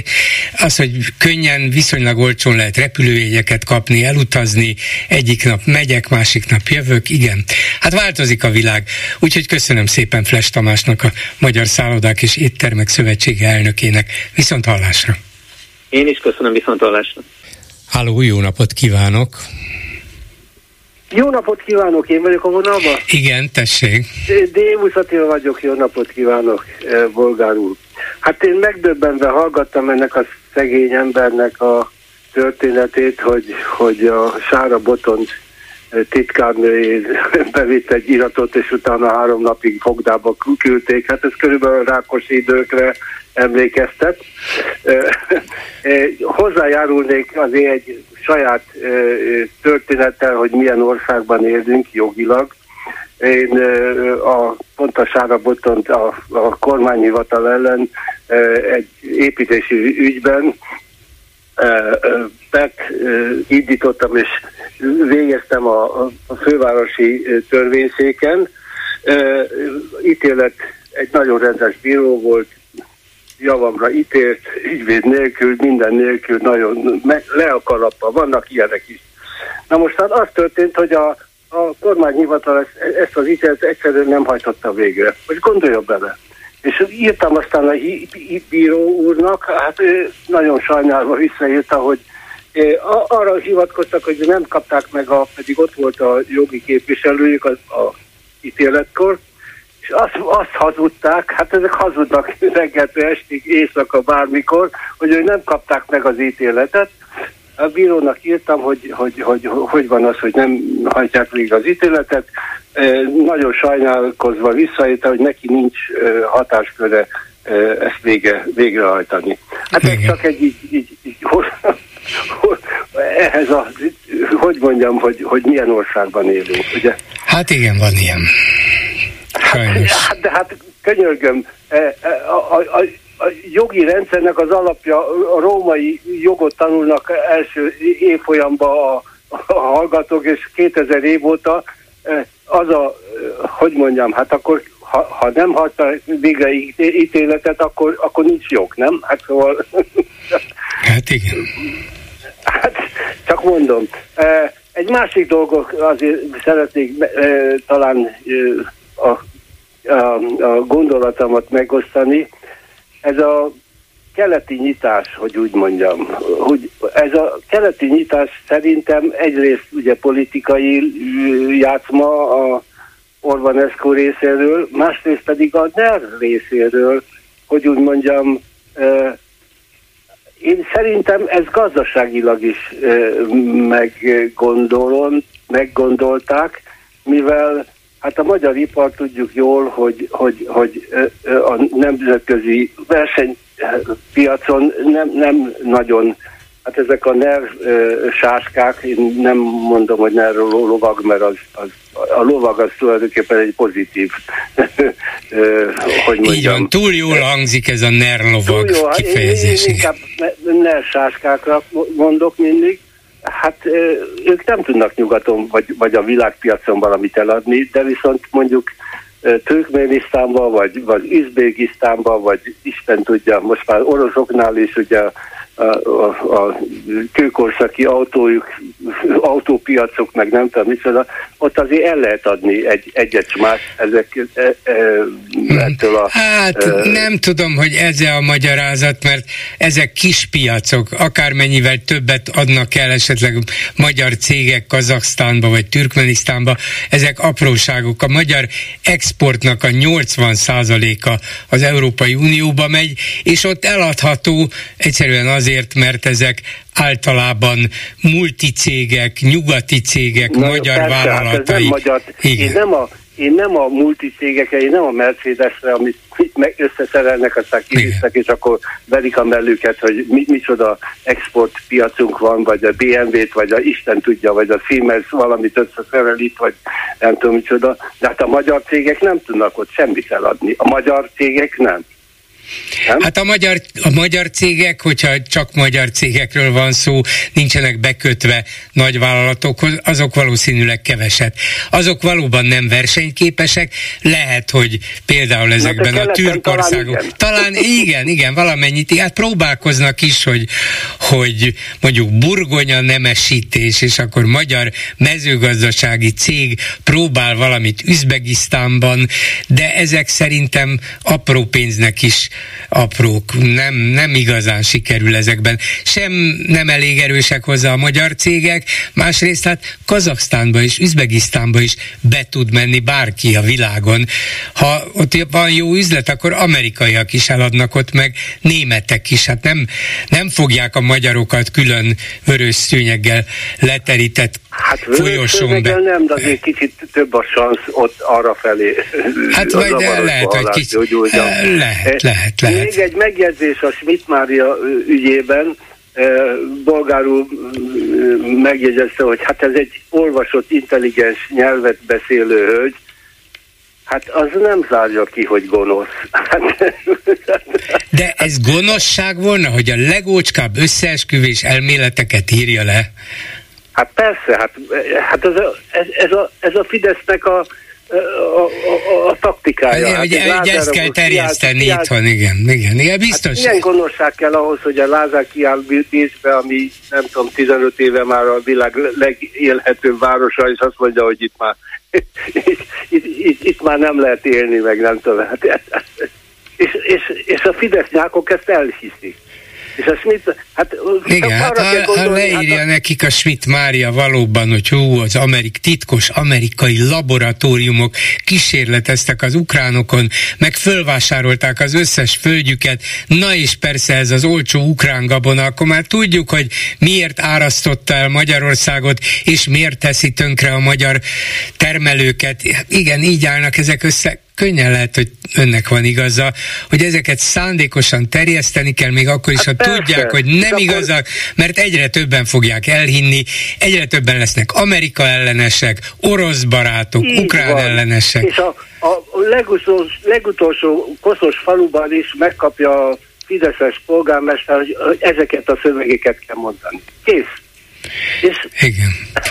az, hogy könnyen, viszonylag olcsón lehet repülőjegyeket kapni, elutazni, egyik nap megyek, másik nap jövök, igen. Hát változik a világ. Úgyhogy köszönöm szépen Fles Tamásnak, a Magyar Szállodák és Éttermek Szövetsége elnökének. Viszont hallásra! Én is köszönöm viszont hallásra! Háló, jó napot kívánok! Jó napot kívánok, én vagyok a vonalban? Igen, tessék. Dévusz Attila vagyok, jó napot kívánok, eh, bolgár úr. Hát én megdöbbenve hallgattam ennek a szegény embernek a történetét, hogy, hogy a Sára Botont eh, titkárnőjén bevitt egy iratot, és utána három napig fogdába küldték. Hát ez körülbelül rákos időkre emlékeztet. Eh, hozzájárulnék azért egy saját történettel, hogy milyen országban élünk jogilag. Én a Pontasára Botont a, a kormányhivatal ellen egy építési ügyben pert indítottam és végeztem a, a fővárosi törvényszéken. Ítélet egy nagyon rendes bíró volt, javamra ítélt, ügyvéd nélkül, minden nélkül, nagyon me- le a kalappa, vannak ilyenek is. Na most hát az történt, hogy a, a kormányhivatal ezt, ezt az ítélet egyszerűen nem hajtotta végre. Most gondolja bele. És írtam aztán a bíró úrnak, hát ő nagyon sajnálva visszaírta, hogy arra hivatkoztak, hogy nem kapták meg, a, pedig ott volt a jogi képviselőjük a, a ítéletkor, és azt, azt hazudták, hát ezek hazudnak reggeltől estig, éjszaka, bármikor, hogy ők nem kapták meg az ítéletet. A bírónak írtam, hogy hogy, hogy, hogy van az, hogy nem hagyják végig az ítéletet. Nagyon sajnálkozva visszaírta, hogy neki nincs hatásköre ezt vége, végrehajtani. Hát ez csak egy így, így, így ehhez a, hogy mondjam, hogy, hogy milyen országban élünk, ugye? Hát igen, van ilyen. Sajnos. Hát, de hát könyörgöm, e, e, a, a, a, a jogi rendszernek az alapja, a római jogot tanulnak első évfolyamban a, a hallgatók, és 2000 év óta e, az a, hogy mondjam, hát akkor ha, ha nem hagyta végre ítéletet, akkor, akkor nincs jog, nem? Hát szóval... Hát igen. Hát, csak mondom. Egy másik dolgot azért szeretnék talán a, a, a gondolatomat megosztani. Ez a keleti nyitás, hogy úgy mondjam, hogy ez a keleti nyitás szerintem egyrészt ugye politikai játszma a Orbán Eszkó részéről, másrészt pedig a NER részéről, hogy úgy mondjam, én szerintem ez gazdaságilag is meggondolom, meggondolták, mivel Hát a magyar ipar tudjuk jól, hogy, hogy, hogy a nemzetközi versenypiacon nem, nem nagyon, hát ezek a NER sáskák, én nem mondom, hogy NER lovag, mert az, az, a lovag az tulajdonképpen egy pozitív, hogy mondjam. Így van, túl jól hangzik ez a NER lovag túl jó, kifejezés. Én, én inkább NER sáskákra mondok mindig, Hát ők nem tudnak nyugaton vagy, vagy a világpiacon valamit eladni, de viszont mondjuk Türkmenisztánban, vagy, vagy Üzbégisztánban, vagy Isten tudja, most már oroszoknál is ugye a, a, a kőkorszaki autójuk, autópiacok, meg nem tudom micsoda, ott azért el lehet adni egy, egyet más ezek e, e, ettől a... Hát e, nem tudom, hogy ez a magyarázat, mert ezek kis piacok, akármennyivel többet adnak el esetleg magyar cégek Kazaksztánba vagy Türkmenisztánba, ezek apróságok. A magyar exportnak a 80%-a az Európai Unióba megy, és ott eladható egyszerűen az azért, mert ezek általában multicégek, nyugati cégek, Na, magyar persze, vállalatai. Hát nem magyar, Igen. Én nem a én nem a multicégekre, én nem a Mercedesre, amit meg összeszerelnek, aztán kivisznek, és akkor verik a mellüket, hogy mi, micsoda exportpiacunk van, vagy a BMW-t, vagy a Isten tudja, vagy a Siemens valamit összeszerel itt, vagy nem tudom micsoda. De hát a magyar cégek nem tudnak ott semmit eladni. A magyar cégek nem. Nem? Hát a magyar, a magyar cégek, hogyha csak magyar cégekről van szó, nincsenek bekötve nagy vállalatokhoz, azok valószínűleg keveset. Azok valóban nem versenyképesek, lehet, hogy például ezekben a türk országok, talán, talán igen, igen, valamennyit, hát próbálkoznak is, hogy, hogy mondjuk burgonya nemesítés, és akkor magyar mezőgazdasági cég próbál valamit Üzbegisztánban, de ezek szerintem apró pénznek is aprók, nem, nem igazán sikerül ezekben. Sem nem elég erősek hozzá a magyar cégek, másrészt hát Kazaksztánba és Üzbegisztánba is be tud menni bárki a világon. Ha ott van jó üzlet, akkor amerikaiak is eladnak ott, meg németek is. Hát nem, nem fogják a magyarokat külön vörös szőnyeggel leterített Hát folyosón be. nem, de azért kicsit több a szansz ott arra felé. Hát vagy lehet, hogy kicsit, hogy lehet, lehet, lehet. Még egy megjegyzés a Schmidt Mária ügyében, bolgárul megjegyezte, hogy hát ez egy olvasott, intelligens nyelvet beszélő hölgy, Hát az nem zárja ki, hogy gonosz. De ez gonoszság volna, hogy a legócskább összeesküvés elméleteket írja le? Hát persze, hát, hát ez, a, ez, ez, a, ez a Fidesznek a, a, a, a taktikája. Hát, hogy, hát, ezt kell terjeszteni kiáll, itthon, igen, igen, igen, biztos. Hát milyen gonoszság kell ahhoz, hogy a Lázár kiáll Bécsbe, ami nem tudom, 15 éve már a világ legélhetőbb városa, és azt mondja, hogy itt már itt, itt, itt, itt már nem lehet élni, meg nem tudom. Hát, és, és, és a Fidesz nyákok ezt elhiszik. És a Schmidt, hát... Igen, hát ha, ha leírja hát a... nekik a Schmidt Mária valóban, hogy hú, az amerik, titkos amerikai laboratóriumok kísérleteztek az ukránokon, meg fölvásárolták az összes földjüket, na és persze ez az olcsó ukrán gabona, akkor már tudjuk, hogy miért árasztotta el Magyarországot, és miért teszi tönkre a magyar termelőket. Igen, így állnak ezek össze könnyen lehet, hogy önnek van igaza, hogy ezeket szándékosan terjeszteni kell, még akkor is, hát ha persze. tudják, hogy nem igazak, mert egyre többen fogják elhinni, egyre többen lesznek Amerika ellenesek, orosz barátok, Így ukrán van. ellenesek. És a, a legutolsó, legutolsó koszos faluban is megkapja a Fideszes polgármester, hogy, hogy ezeket a szövegeket kell mondani. Kész. És, Igen.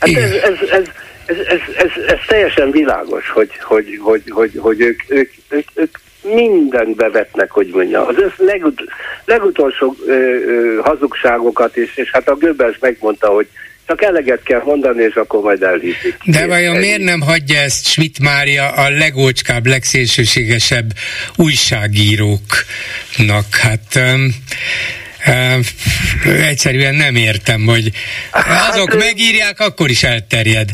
hát Igen. Ez, ez, ez, ez, ez, ez, ez teljesen világos, hogy, hogy, hogy, hogy, hogy ők, ők, ők, ők mindent bevetnek, hogy mondja. Az össz legut, legutolsó ö, ö, hazugságokat is, és hát a Göbbels megmondta, hogy csak eleget kell mondani, és akkor majd elhiszik. De vajon miért nem hagyja ezt Schmidt Mária a legócskább, legszélsőségesebb újságíróknak? Hát um, um, egyszerűen nem értem, hogy hát, azok hát, megírják, akkor is elterjed.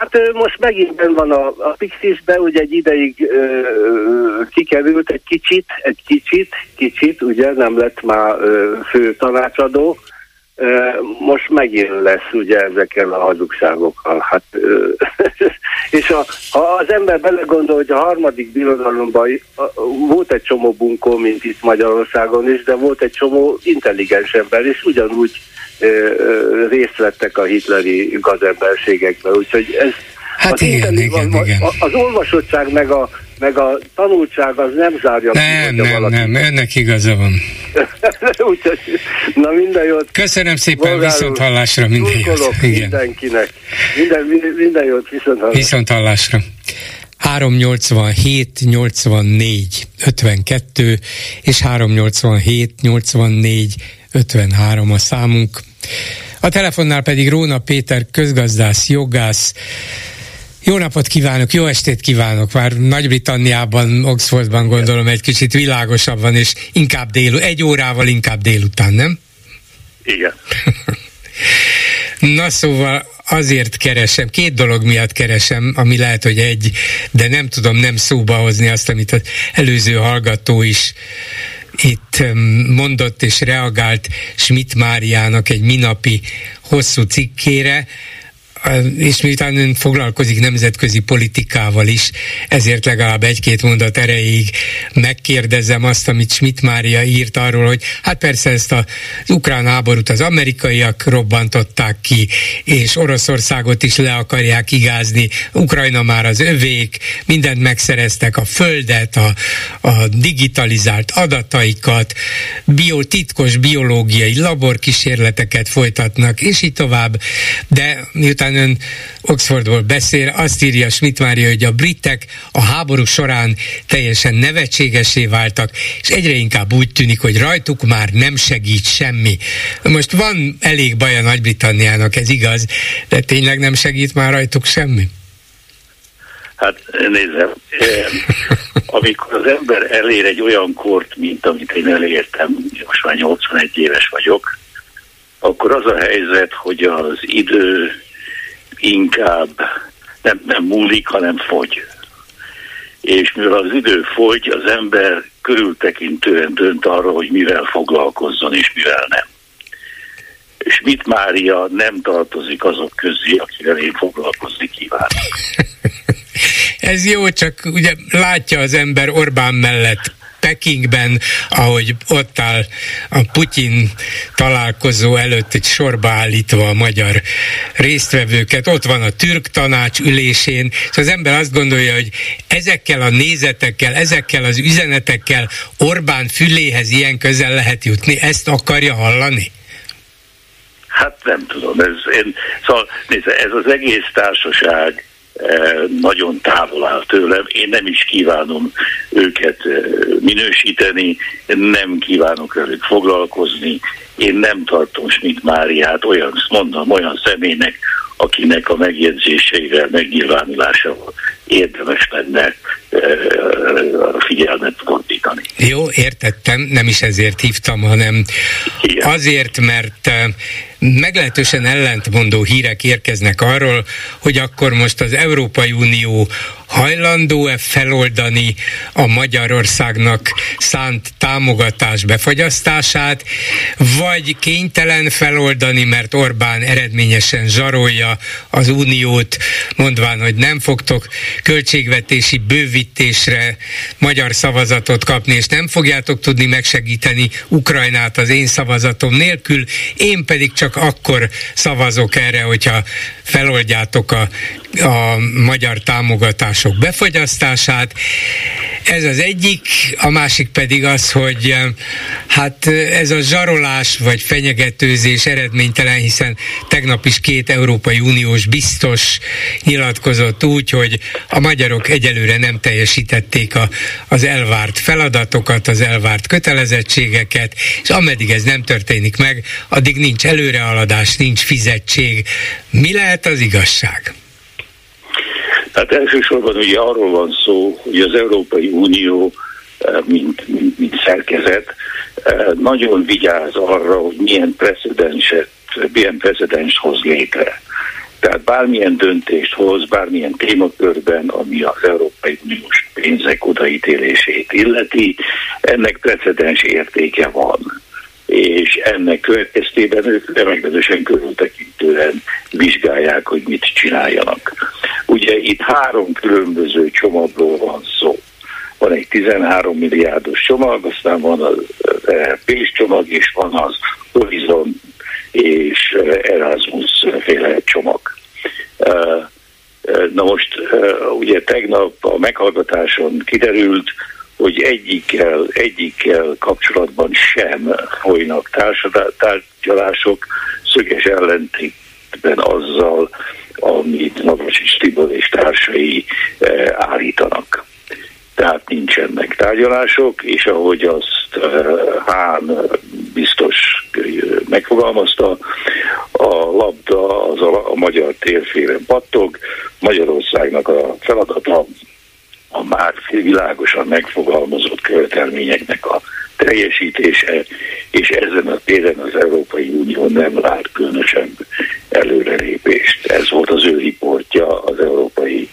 Hát most megint ben van a, a Pixisbe, ugye egy ideig ö, kikerült egy kicsit, egy kicsit, kicsit, ugye nem lett már ö, fő tanácsadó, ö, most megint lesz ugye ezekkel a hazugságokkal. Hát, ö, és a, ha az ember belegondol, hogy a harmadik birodalomban volt egy csomó bunkó, mint itt Magyarországon is, de volt egy csomó intelligens ember, és ugyanúgy részt vettek a hitleri gazemberségekben, úgyhogy ez Hát az igen, igen, van, igen. Az olvasottság meg a, meg a tanultság az nem zárja nem, ki, Nem, valaki... nem, önnek igaza van. Úgyhogy, na minden jót. Köszönöm szépen, Bolgárul, viszont hallásra minden jót. Igen. mindenkinek. Minden, minden jót, viszont hallásra. Viszont hallásra. 387 84 52 és 387 84 53 a számunk. A telefonnál pedig Róna Péter közgazdász, jogász. Jó napot kívánok, jó estét kívánok! Már Nagy-Britanniában, Oxfordban gondolom egy kicsit világosabban, és inkább dél, egy órával inkább délután, nem? Igen. Na szóval azért keresem, két dolog miatt keresem, ami lehet, hogy egy, de nem tudom nem szóba hozni azt, amit az előző hallgató is itt mondott és reagált Schmidt Máriának egy minapi hosszú cikkére, és miután ön foglalkozik nemzetközi politikával is, ezért legalább egy-két mondat erejéig megkérdezem azt, amit Schmidt Mária írt arról, hogy hát persze ezt az ukrán háborút az amerikaiak robbantották ki, és Oroszországot is le akarják igázni, Ukrajna már az övék, mindent megszereztek, a földet, a, a digitalizált adataikat, bio, titkos biológiai laborkísérleteket folytatnak, és így tovább. De miután ön Oxfordból beszél, azt írja Schmidt Mária, hogy a britek a háború során teljesen nevetségesé váltak, és egyre inkább úgy tűnik, hogy rajtuk már nem segít semmi. Most van elég baj a Nagy-Britanniának, ez igaz, de tényleg nem segít már rajtuk semmi? Hát nézem, eh, amikor az ember elér egy olyan kort, mint amit én elértem, most már 81 éves vagyok, akkor az a helyzet, hogy az idő inkább nem, nem múlik, hanem fogy. És mivel az idő fogy, az ember körültekintően dönt arra, hogy mivel foglalkozzon és mivel nem. És mit Mária nem tartozik azok közé, akivel én foglalkozni kívánok. Ez jó, csak ugye látja az ember Orbán mellett Pekingben, ahogy ott áll a Putyin találkozó előtt egy sorba állítva a magyar résztvevőket, ott van a türk tanács ülésén, és az ember azt gondolja, hogy ezekkel a nézetekkel, ezekkel az üzenetekkel Orbán füléhez ilyen közel lehet jutni, ezt akarja hallani? Hát nem tudom, ez, én, szóval nézze, ez az egész társaság nagyon távol áll tőlem. Én nem is kívánom őket minősíteni, nem kívánok velük foglalkozni. Én nem tartom Schmidt Máriát olyan, mondom, olyan személynek, akinek a megjegyzéseivel, megnyilvánulásával érdemes lenne a figyelmet fordítani. Jó, értettem, nem is ezért hívtam, hanem Igen. azért, mert meglehetősen ellentmondó hírek érkeznek arról, hogy akkor most az Európai Unió hajlandó-e feloldani a Magyarországnak szánt támogatás befagyasztását, vagy kénytelen feloldani, mert Orbán eredményesen zsarolja az uniót, mondván, hogy nem fogtok költségvetési bővítésre magyar szavazatot kapni, és nem fogjátok tudni megsegíteni Ukrajnát az én szavazatom nélkül, én pedig csak akkor szavazok erre, hogyha feloldjátok a, a magyar támogatások befogyasztását. Ez az egyik, a másik pedig az, hogy hát ez a zsarolás vagy fenyegetőzés eredménytelen, hiszen tegnap is két Európai Uniós biztos nyilatkozott úgy, hogy a magyarok egyelőre nem teljesítették a, az elvárt feladatokat, az elvárt kötelezettségeket, és ameddig ez nem történik meg, addig nincs előrehaladás, nincs fizetség. Mi lehet az igazság? Hát elsősorban ugye arról van szó, hogy az Európai Unió, eh, mint, mint, mint szerkezet, eh, nagyon vigyáz arra, hogy milyen precedenset, milyen precedens hoz létre. Tehát bármilyen döntést hoz, bármilyen témakörben, ami az Európai Uniós pénzek odaítélését illeti, ennek precedens értéke van és ennek következtében ők meglehetősen körültekintően vizsgálják, hogy mit csináljanak. Ugye itt három különböző csomagról van szó. Van egy 13 milliárdos csomag, aztán van az PÉS csomag, és van az Horizon és Erasmus féle csomag. Na most ugye tegnap a meghallgatáson kiderült, hogy egyikkel, egyikkel kapcsolatban sem folynak tárgyalások, szöges ellentétben azzal, amit Navracsics Tibor és társai eh, állítanak. Tehát nincsenek tárgyalások, és ahogy azt eh, Hán biztos megfogalmazta, a labda az a magyar térfélen pattog, Magyarországnak a feladata a már világosan megfogalmazott követelményeknek a teljesítése, és ezen a téren az Európai Unió nem lát különösen előrelépést. Ez volt az ő riportja az Európai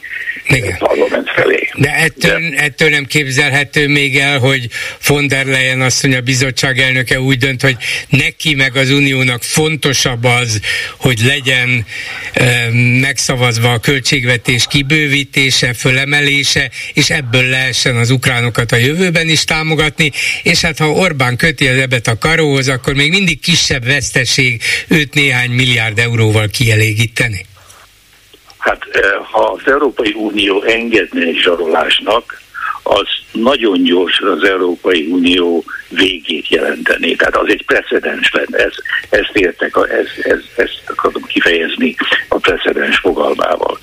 igen. parlament felé. De ettől, De ettől nem képzelhető még el, hogy von der Leyen asszony, a bizottság elnöke úgy dönt, hogy neki meg az uniónak fontosabb az, hogy legyen e, megszavazva a költségvetés kibővítése, fölemelése, és ebből lehessen az ukránokat a jövőben is támogatni, és hát ha Orbán köti az ebet a karóhoz, akkor még mindig kisebb veszteség őt néhány milliárd euróval kielégíteni. Hát eh, ha az Európai Unió engedne egy zsarolásnak, az nagyon gyorsan az Európai Unió végét jelenteni. Tehát az egy precedens lenne. Ez, ezt értek, ez, ez, ezt akarom kifejezni a precedens fogalmával.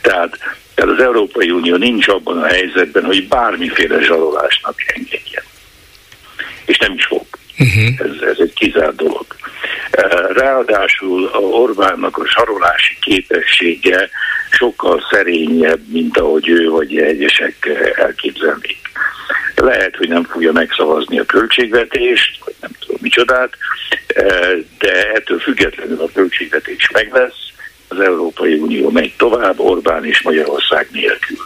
Tehát, tehát az Európai Unió nincs abban a helyzetben, hogy bármiféle zsarolásnak engedjen. És nem is fog. Uh-huh. Ez, ez egy kizárt dolog. Ráadásul a Orbánnak a sarolási képessége sokkal szerényebb, mint ahogy ő vagy egyesek elképzelnék. Lehet, hogy nem fogja megszavazni a költségvetést, vagy nem tudom micsodát, de ettől függetlenül a költségvetés meg lesz, az Európai Unió megy tovább, Orbán és Magyarország nélkül.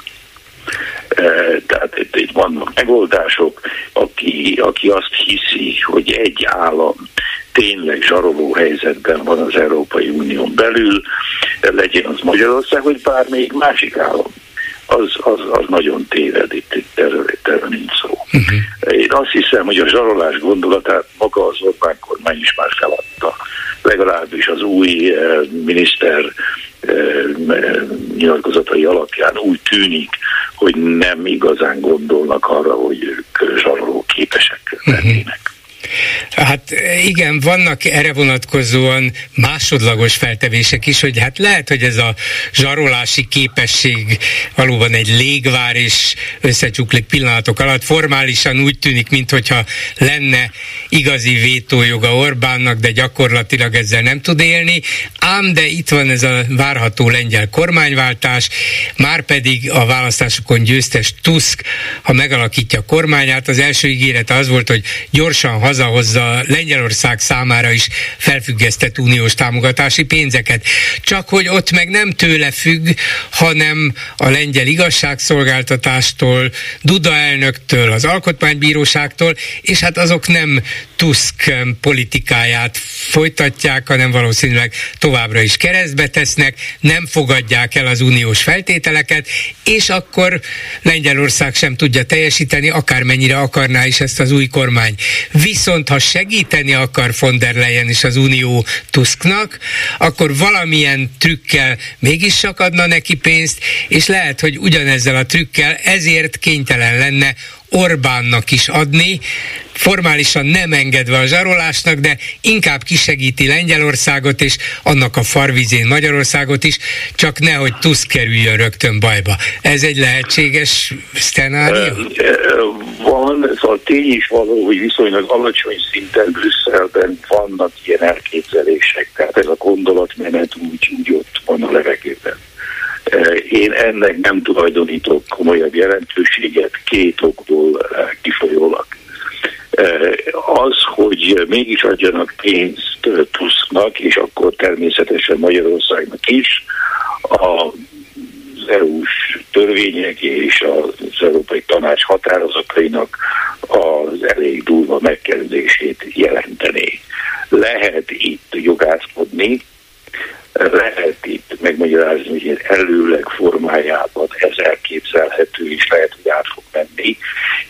Tehát itt, itt vannak megoldások, aki, aki azt hiszi, hogy egy állam tényleg zsaroló helyzetben van az Európai Unión belül, legyen az Magyarország, vagy bármelyik másik állam. Az, az, az nagyon téved, itt, itt erről, erről nincs szó. Uh-huh. Én azt hiszem, hogy a zsarolás gondolatát maga az Orbán kormány is már feladta. Legalábbis az új eh, miniszter eh, nyilatkozatai alapján úgy tűnik, hogy nem igazán gondolnak arra, hogy ők zsaroló képesek mhm. lennének. Uh-huh. Hát igen, vannak erre vonatkozóan másodlagos feltevések is, hogy hát lehet, hogy ez a zsarolási képesség valóban egy légvár és összecsuklik pillanatok alatt. Formálisan úgy tűnik, mintha lenne igazi vétójoga Orbánnak, de gyakorlatilag ezzel nem tud élni. Ám de itt van ez a várható lengyel kormányváltás, már pedig a választásokon győztes Tusk, ha megalakítja a kormányát, az első ígérete az volt, hogy gyorsan hazahozza Lengyelország számára is felfüggesztett uniós támogatási pénzeket. Csak hogy ott meg nem tőle függ, hanem a lengyel igazságszolgáltatástól, Duda elnöktől, az alkotmánybíróságtól, és hát azok nem Tusk politikáját folytatják, hanem valószínűleg továbbra is keresztbe tesznek, nem fogadják el az uniós feltételeket, és akkor Lengyelország sem tudja teljesíteni, akármennyire akarná is ezt az új kormány. Viszont ha segíteni akar von der Leyen és az Unió Tusknak, akkor valamilyen trükkel mégis csak adna neki pénzt, és lehet, hogy ugyanezzel a trükkel ezért kénytelen lenne Orbánnak is adni, formálisan nem engedve a zsarolásnak, de inkább kisegíti Lengyelországot és annak a farvizén Magyarországot is, csak nehogy Tusk kerüljön rögtön bajba. Ez egy lehetséges szcenárium? Van, szóval tény is való, hogy viszonylag alacsony szinten Brüsszelben vannak ilyen elképzelések, tehát ez a gondolatmenet úgy, úgy ott van a levegőben. Én ennek nem tulajdonítok komolyabb jelentőséget két okból kifolyólag. Az, hogy mégis adjanak pénzt Tusknak, és akkor természetesen Magyarországnak is, a EU-s törvények és az Európai Tanács határozatainak az elég durva megkerülését jelenteni. Lehet itt jogászkodni, lehet itt megmagyarázni, hogy ilyen előleg formájában ez elképzelhető, és lehet, hogy át fog menni,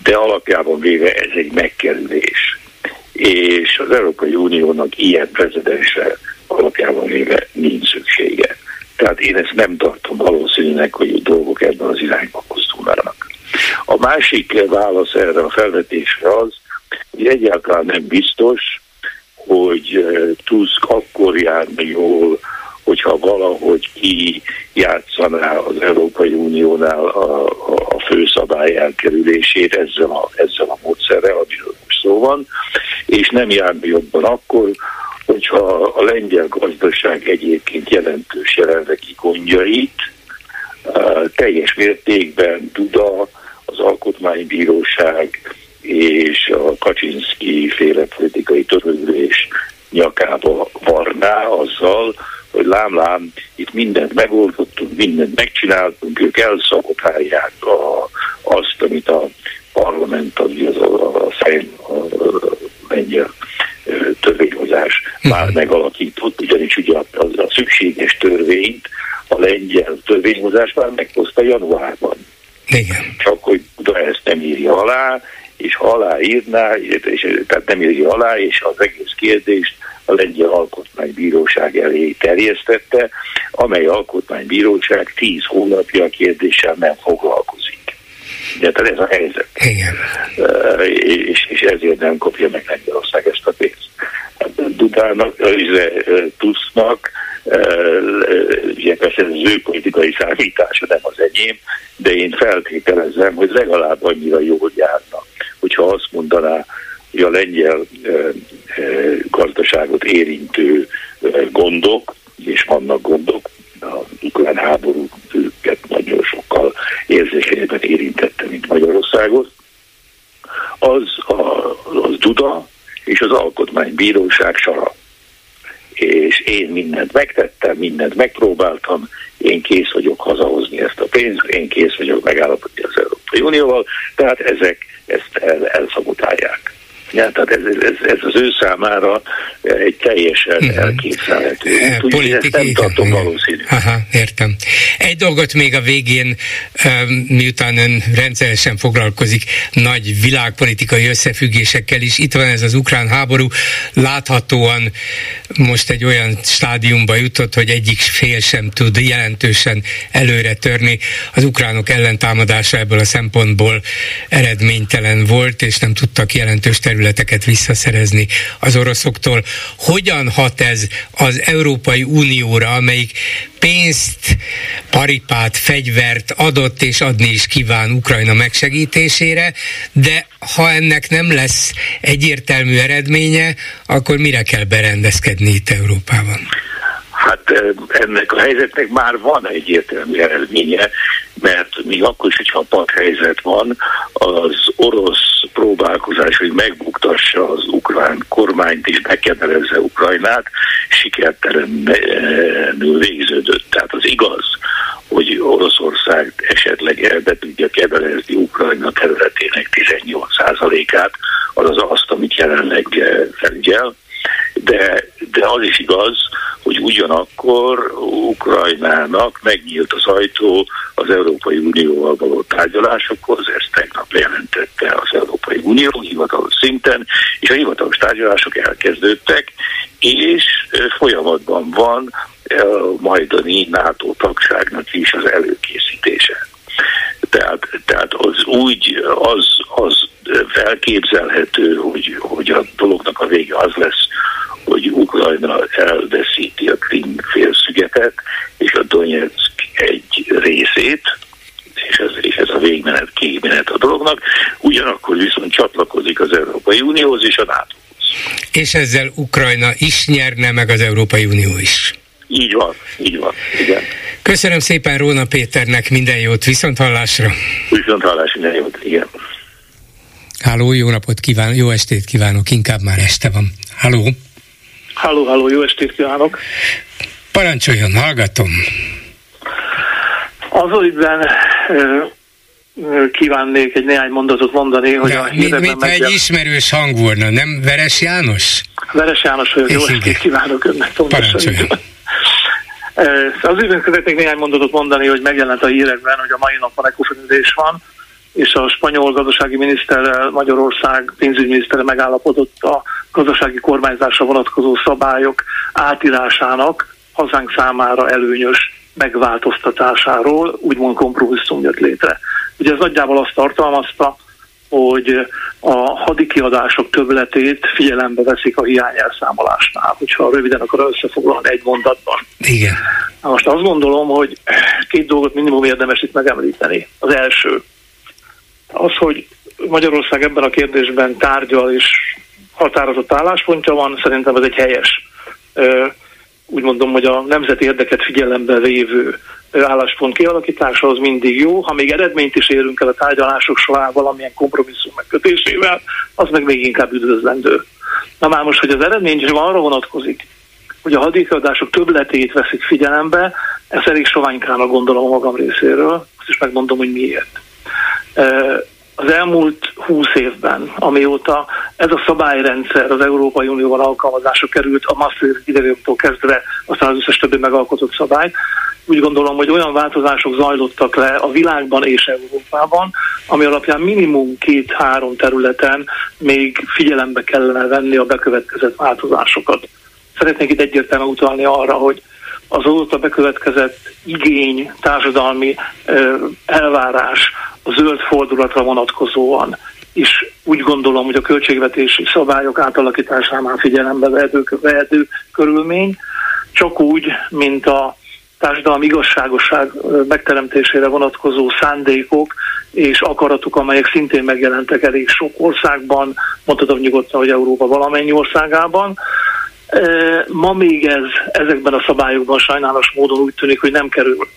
de alapjában véve ez egy megkerülés. És az Európai Uniónak ilyen prezidensre alapjában véve nincs szüksége. Tehát én ezt nem tartom valószínűleg, hogy a dolgok ebben az irányba mozdulnának. A másik válasz erre a felvetésre az, hogy egyáltalán nem biztos, hogy Tusk akkor járna jól hogyha valahogy ki játszaná az Európai Uniónál a, a, a főszabály elkerülését ezzel a, ezzel a módszerrel, amiről most szó van, és nem járna jobban akkor, hogyha a lengyel gazdaság egyébként jelentős jelenlegi gondjait teljes mértékben Duda, az Alkotmánybíróság és a Kaczynszki féle politikai törvényülés nyakába varná azzal, hogy lám-lám, itt mindent megoldottunk, mindent megcsináltunk, ők elszakotálják a, azt, amit a parlament, az a, a, szem, a, a lengyel törvényhozás uh-huh. már megalakított, ugyanis ugye a, a, a szükséges törvényt a lengyel törvényhozás már meghozta januárban. Igen. Csak hogy Buda ezt nem írja alá, és aláírná, és, tehát nem írja alá, és az egész kérdést a Lengyel Alkotmánybíróság elé terjesztette, amely alkotmánybíróság tíz hónapja a kérdéssel nem foglalkozik. De tehát ez a helyzet. Igen. Uh, és, és ezért nem kapja meg Lengyelország ezt a pénzt. Dudának, Tusznak, ugye persze ez az ő politikai számítása, nem az enyém, de én feltételezem, hogy legalább annyira jól járna, hogyha azt mondaná, hogy a lengyel gazdaságot érintő gondok, és vannak gondok, a ukrán háború őket nagyon sokkal érzékenyebben érintette, mint Magyarországot, az, a, az Duda és az Alkotmánybíróság sara. És én mindent megtettem, mindent megpróbáltam, én kész vagyok hazahozni ezt a pénzt, én kész vagyok megállapodni az Unióval, tehát ezek ezt el, elszabotálják. Ja, tehát ez, ez, ez az ő számára egy teljesen igen. elképzelhető. Politikai, nem tartom valószínű. Aha, értem. Egy dolgot még a végén, miután ön rendszeresen foglalkozik nagy világpolitikai összefüggésekkel is, itt van ez az ukrán háború, láthatóan most egy olyan stádiumba jutott, hogy egyik fél sem tud jelentősen előre törni. Az ukránok ellentámadása ebből a szempontból eredménytelen volt, és nem tudtak jelentős terület területeket visszaszerezni az oroszoktól. Hogyan hat ez az Európai Unióra, amelyik pénzt, paripát, fegyvert adott és adni is kíván Ukrajna megsegítésére, de ha ennek nem lesz egyértelmű eredménye, akkor mire kell berendezkedni itt Európában? Hát ennek a helyzetnek már van egyértelmű eredménye, mert még akkor is, hogyha pad helyzet van, az orosz próbálkozás, hogy megbuktassa az ukrán kormányt és bekedelezze Ukrajnát, sikertelenül végződött. Tehát az igaz, hogy Oroszország esetleg elbe tudja kedelezni Ukrajna területének 18%-át, az az azt, amit jelenleg felügyel, de, de az is igaz, hogy ugyanakkor Ukrajnának megnyílt az ajtó az Európai Unióval való tárgyalásokhoz, ezt tegnap jelentette az Európai Unió hivatalos szinten, és a hivatalos tárgyalások elkezdődtek, és folyamatban van a majdani NATO tagságnak is az előkészítése. Tehát, tehát az úgy, az, az felképzelhető, hogy, hogy a dolognak a vége az lesz, hogy Ukrajna elveszíti a Krim félszigetet és a Donetsk egy részét, és ez, és ez a végmenet, kimenet a dolognak, ugyanakkor viszont csatlakozik az Európai Unióhoz és a nato És ezzel Ukrajna is nyerne, meg az Európai Unió is. Így van, így van, igen. Köszönöm szépen Róna Péternek, minden jót, viszont hallásra. Viszont hallás, minden jót, igen. Háló, jó napot kívánok, jó estét kívánok, inkább már este van. Háló. Halló, halló, jó estét kívánok! Parancsoljon, hallgatom! Az ügyben kívánnék egy néhány mondatot mondani, hogy ja, a mint, mint ha egy ismerős hang volna, nem Veres János? Veres János vagyok, jó estét kívánok önnek, Parancsoljon! Az ügyben szeretnék néhány mondatot mondani, hogy megjelent a hírekben, hogy a mai napon ekufonizés van, és a spanyol gazdasági miniszterrel, Magyarország pénzügyminisztere megállapodott a gazdasági kormányzásra vonatkozó szabályok átírásának hazánk számára előnyös megváltoztatásáról, úgymond kompromisszum jött létre. Ugye ez nagyjából azt tartalmazta, hogy a hadikiadások többletét figyelembe veszik a hiányelszámolásnál, hogyha röviden akar összefoglalni egy mondatban. Igen. Na most azt gondolom, hogy két dolgot minimum érdemes itt megemlíteni. Az első, az, hogy Magyarország ebben a kérdésben tárgyal és határozott álláspontja van, szerintem ez egy helyes úgy mondom, hogy a nemzeti érdeket figyelembe vévő álláspont kialakítása az mindig jó. Ha még eredményt is érünk el a tárgyalások során valamilyen kompromisszum megkötésével, az meg még inkább üdvözlendő. Na már most, hogy az eredmény is arra vonatkozik, hogy a hadikadások többletét veszik figyelembe, ez elég soványkának gondolom magam részéről, azt is megmondom, hogy miért. Az elmúlt húsz évben, amióta ez a szabályrendszer az Európai Unióban alkalmazásra került, a Maastricht időjogtól kezdve, aztán az összes többi megalkotott szabály, úgy gondolom, hogy olyan változások zajlottak le a világban és Európában, ami alapján minimum két-három területen még figyelembe kellene venni a bekövetkezett változásokat. Szeretnék itt egyértelműen utalni arra, hogy azóta bekövetkezett igény, társadalmi elvárás a zöld fordulatra vonatkozóan is úgy gondolom, hogy a költségvetési szabályok átalakításánál figyelembe vehető, vehető körülmény, csak úgy, mint a társadalmi igazságosság megteremtésére vonatkozó szándékok és akaratok, amelyek szintén megjelentek elég sok országban, mondhatom nyugodtan, hogy Európa valamennyi országában. Ma még ez ezekben a szabályokban sajnálos módon úgy tűnik, hogy nem kerül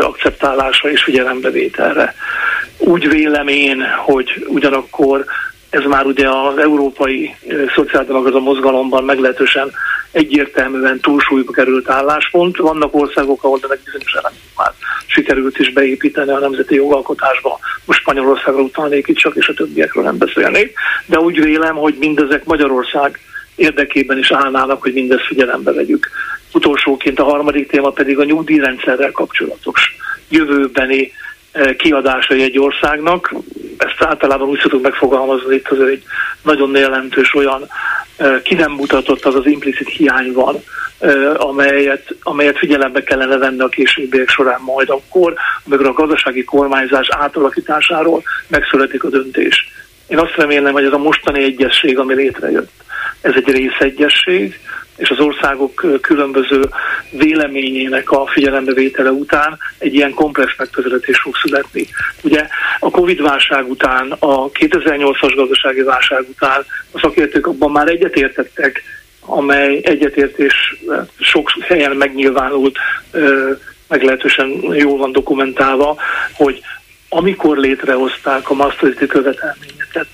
akceptálásra és figyelembevételre. Úgy vélem én, hogy ugyanakkor ez már ugye az európai szociáldemokrata mozgalomban meglehetősen egyértelműen túlsúlyba került álláspont. Vannak országok, ahol ennek bizonyos elemét már sikerült is beépíteni a nemzeti jogalkotásba. Most Spanyolországra utalnék itt csak, és a többiekről nem beszélnék. De úgy vélem, hogy mindezek Magyarország érdekében is állnának, hogy mindezt figyelembe vegyük. Utolsóként a harmadik téma pedig a nyugdíjrendszerrel kapcsolatos jövőbeni kiadásai egy országnak. Ezt általában úgy szoktuk megfogalmazni, itt az egy nagyon jelentős olyan ki nem mutatott az az implicit hiány van, amelyet, amelyet figyelembe kellene venni a későbbiek során majd akkor, amikor a gazdasági kormányzás átalakításáról megszületik a döntés. Én azt remélem, hogy ez a mostani egyesség, ami létrejött, ez egy részegyesség, és az országok különböző véleményének a figyelembevétele után egy ilyen komplex megközelítés fog születni. Ugye a Covid-válság után, a 2008-as gazdasági válság után a szakértők abban már egyetértettek, amely egyetértés sok helyen megnyilvánult, meglehetősen jól van dokumentálva, hogy amikor létrehozták a Maastrichti követelményeket,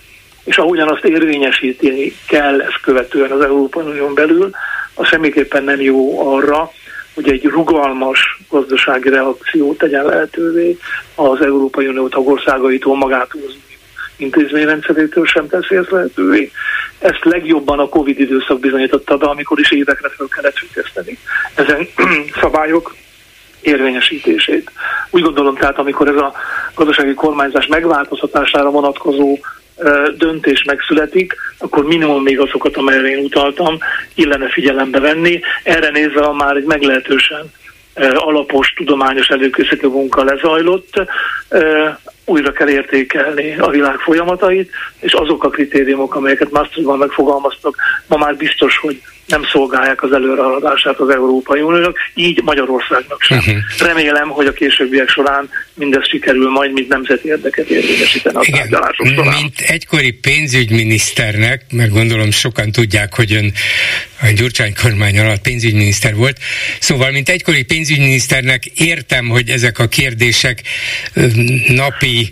és ahogyan azt érvényesíteni kell ezt követően az Európai Unión belül, az semmiképpen nem jó arra, hogy egy rugalmas gazdasági reakciót tegyen lehetővé az Európai Unió tagországaitól magától az intézményrendszerétől sem teszi ezt lehetővé. Ezt legjobban a Covid időszak bizonyította be, amikor is évekre fel kellett függeszteni ezen szabályok érvényesítését. Úgy gondolom tehát, amikor ez a gazdasági kormányzás megváltoztatására vonatkozó döntés megszületik, akkor minimum még azokat, amelyre én utaltam, illene figyelembe venni. Erre nézve már egy meglehetősen alapos tudományos előkészítő munka lezajlott újra kell értékelni a világ folyamatait, és azok a kritériumok, amelyeket Maastrichtban megfogalmaztak, ma már biztos, hogy nem szolgálják az előrehaladását az Európai Uniónak, így Magyarországnak sem. Uh-huh. Remélem, hogy a későbbiek során mindez sikerül majd, mint nemzeti érdeket érvényesíteni a tárgyalások során. Mint egykori pénzügyminiszternek, mert gondolom sokan tudják, hogy ön a Gyurcsány kormány alatt pénzügyminiszter volt, szóval mint egykori pénzügyminiszternek értem, hogy ezek a kérdések napi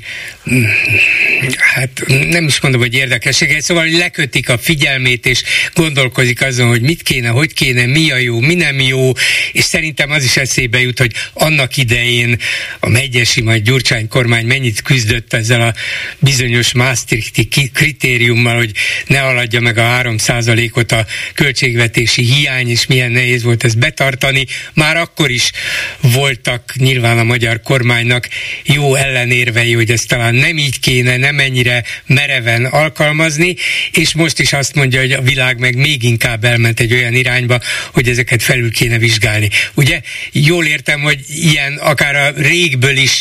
hát nem is mondom, hogy érdekessége, szóval lekötik a figyelmét, és gondolkozik azon, hogy mit kéne, hogy kéne, mi a jó, mi nem jó, és szerintem az is eszébe jut, hogy annak idején a Megyesi majd Gyurcsány kormány mennyit küzdött ezzel a bizonyos Maastrichti kritériummal, hogy ne haladja meg a 3% ot a költségvetési hiány, és milyen nehéz volt ezt betartani. Már akkor is voltak nyilván a magyar kormánynak jó ellenérvei, hogy ezt talán nem így kéne, nem ennyire mereven alkalmazni, és most is azt mondja, hogy a világ meg még inkább elment egy olyan irányba, hogy ezeket felül kéne vizsgálni. Ugye jól értem, hogy ilyen akár a régből is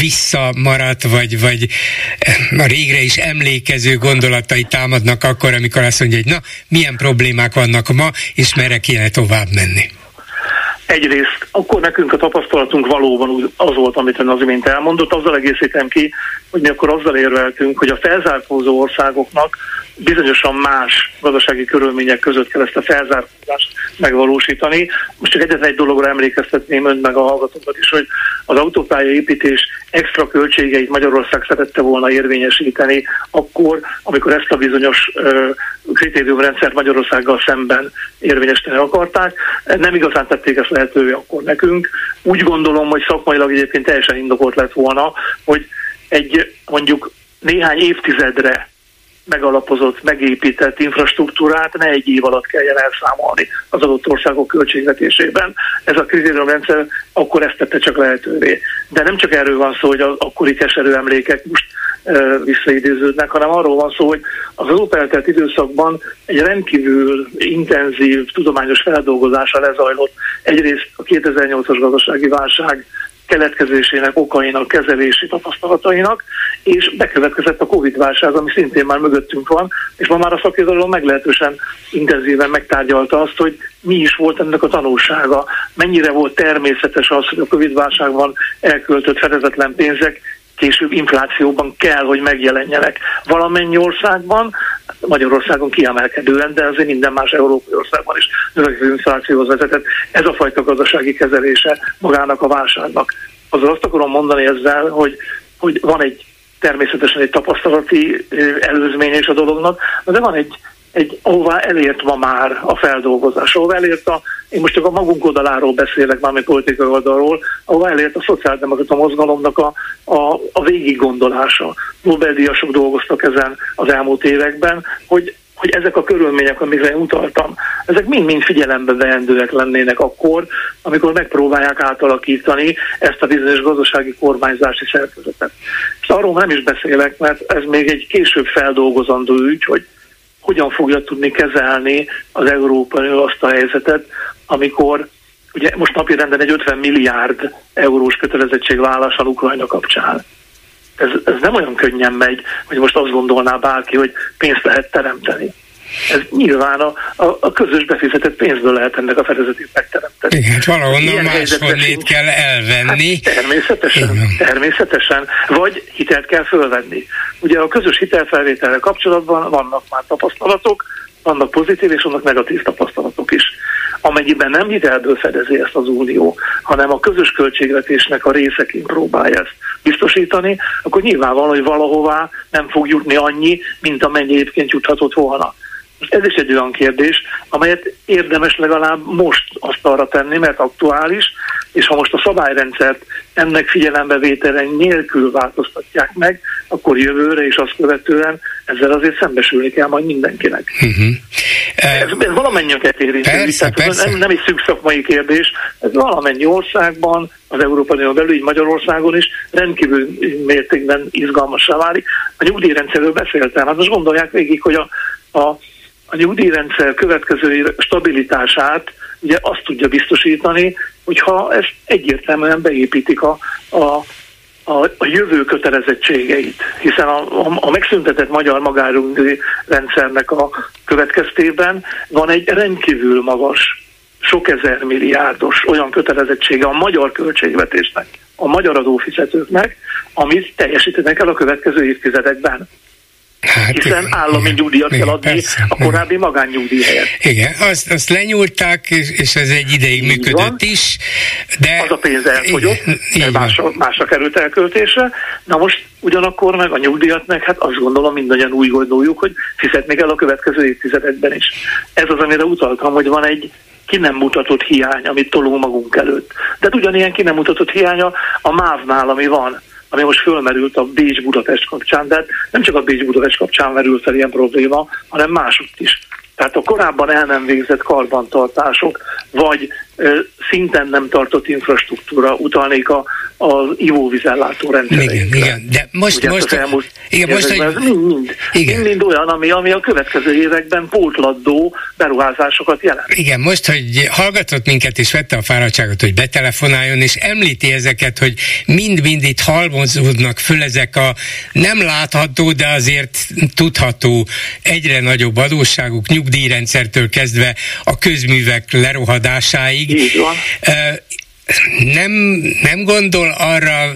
visszamaradt, vagy, vagy a régre is emlékező gondolatai támadnak akkor, amikor azt mondja, hogy na, milyen problémák vannak ma, és merre kéne tovább menni. Egyrészt akkor nekünk a tapasztalatunk valóban az volt, amit ön az imént elmondott, azzal egészítem ki, hogy mi akkor azzal érveltünk, hogy a felzárkózó országoknak bizonyosan más gazdasági körülmények között kell ezt a felzárkózást megvalósítani. Most csak egyetlen egy dologra emlékeztetném önt meg a hallgatókat is, hogy az autópálya építés extra költségeit Magyarország szerette volna érvényesíteni akkor, amikor ezt a bizonyos kritériumrendszert Magyarországgal szemben érvényesíteni akarták. Nem igazán tették ezt lehetővé akkor nekünk. Úgy gondolom, hogy szakmailag egyébként teljesen indokolt lett volna, hogy egy mondjuk néhány évtizedre megalapozott, megépített infrastruktúrát ne egy év alatt kelljen elszámolni az adott országok költségvetésében. Ez a kritériumrendszer akkor ezt tette csak lehetővé. De nem csak erről van szó, hogy az akkori keserű emlékek most visszaidéződnek, hanem arról van szó, hogy az eltelt időszakban egy rendkívül intenzív tudományos feldolgozása lezajlott egyrészt a 2008-as gazdasági válság keletkezésének, okainak, kezelési tapasztalatainak, és bekövetkezett a Covid-válság, ami szintén már mögöttünk van, és ma már a szakirodalom meglehetősen intenzíven megtárgyalta azt, hogy mi is volt ennek a tanulsága, mennyire volt természetes az, hogy a Covid-válságban elköltött fedezetlen pénzek később inflációban kell, hogy megjelenjenek valamennyi országban, Magyarországon kiemelkedően, de azért minden más európai országban is növekvő inflációhoz vezetett. Ez a fajta gazdasági kezelése magának a válságnak. Azaz azt akarom mondani ezzel, hogy, hogy van egy természetesen egy tapasztalati előzmény is a dolognak, de van egy egy, ahová elért ma már a feldolgozás, ahová elért a, én most csak a magunk oldaláról beszélek, mármi politikai oldalról, ahová elért a szociáldemokrata mozgalomnak a, a, a végig gondolása. Nobel-díjasok dolgoztak ezen az elmúlt években, hogy hogy ezek a körülmények, amikre utaltam, ezek mind-mind figyelembe veendőek lennének akkor, amikor megpróbálják átalakítani ezt a bizonyos gazdasági kormányzási szerkezetet. És arról nem is beszélek, mert ez még egy később feldolgozandó ügy, hogy hogyan fogja tudni kezelni az Európai azt a helyzetet, amikor ugye most napirenden egy 50 milliárd eurós kötelezettségvállalás a Ukrajna kapcsán. Ez, ez nem olyan könnyen megy, hogy most azt gondolná bárki, hogy pénzt lehet teremteni. Ez nyilván a, a, a közös befizetett pénzből lehet ennek a fedezetét megteremteni. Igen, hát valahonnan máshonnét kell elvenni. Hát természetesen, Igen. természetesen. Vagy hitelt kell fölvenni. Ugye a közös hitelfelvételre kapcsolatban vannak már tapasztalatok, vannak pozitív és vannak negatív tapasztalatok is. Amennyiben nem hitelből fedezi ezt az unió, hanem a közös költségvetésnek a részeként próbálja ezt biztosítani, akkor nyilvánvaló, hogy valahová nem fog jutni annyi, mint amennyi egyébként juthatott volna. Ez is egy olyan kérdés, amelyet érdemes legalább most azt arra tenni, mert aktuális, és ha most a szabályrendszert ennek figyelembevétele nélkül változtatják meg, akkor jövőre és azt követően ezzel azért szembesülni kell majd mindenkinek. Uh-huh. Ez, ez valamennyünket érinti. Persze, persze. Nem, nem egy szűk szakmai kérdés, ez valamennyi országban, az Európai Unió belül, így Magyarországon is rendkívül mértékben izgalmassá válik. A nyugdíjrendszerről beszéltem, hát most gondolják végig, hogy a, a a nyugdíjrendszer következő stabilitását ugye azt tudja biztosítani, hogyha ezt egyértelműen beépítik a, a, a, a jövő kötelezettségeit, hiszen a, a, a megszüntetett magyar magárugdíj rendszernek a következtében van egy rendkívül magas, sok ezer milliárdos olyan kötelezettsége a magyar költségvetésnek, a magyar adófizetőknek, amit teljesítenek el a következő évtizedekben. Hát, hiszen állami igen, nyugdíjat igen, kell adni persze, a korábbi magánnyugdíj helyett. Igen, azt, azt lenyúlták, és, és ez egy ideig Így működött van. is, de... Az a pénz elfogyott, igen, másra, került elköltésre, na most ugyanakkor meg a nyugdíjat meg, hát azt gondolom mindannyian úgy gondoljuk, hogy fizetni kell a következő évtizedekben is. Ez az, amire utaltam, hogy van egy ki nem mutatott hiány, amit tolunk magunk előtt. De ugyanilyen ki nem mutatott hiánya a MÁV-nál, ami van ami most fölmerült a Bécs-Budapest kapcsán, de nem csak a Bécs-Budapest kapcsán merült fel ilyen probléma, hanem másutt is. Tehát a korábban el nem végzett karbantartások, vagy szinten nem tartott infrastruktúra, utalnék a, az ivóvizellátó rendszerekre. Igen, igen, de most, Ugye most, elmúlt igen, most hogy, ez mind, mind, igen. mind, mind olyan, ami, ami a következő években pótladó beruházásokat jelent. Igen, most, hogy hallgatott minket és vette a fáradtságot, hogy betelefonáljon, és említi ezeket, hogy mind-mind itt halmozódnak föl ezek a nem látható, de azért tudható egyre nagyobb adósságuk, nyugdíjrendszertől kezdve a közművek lerohadásáig. Így van nem, nem gondol arra,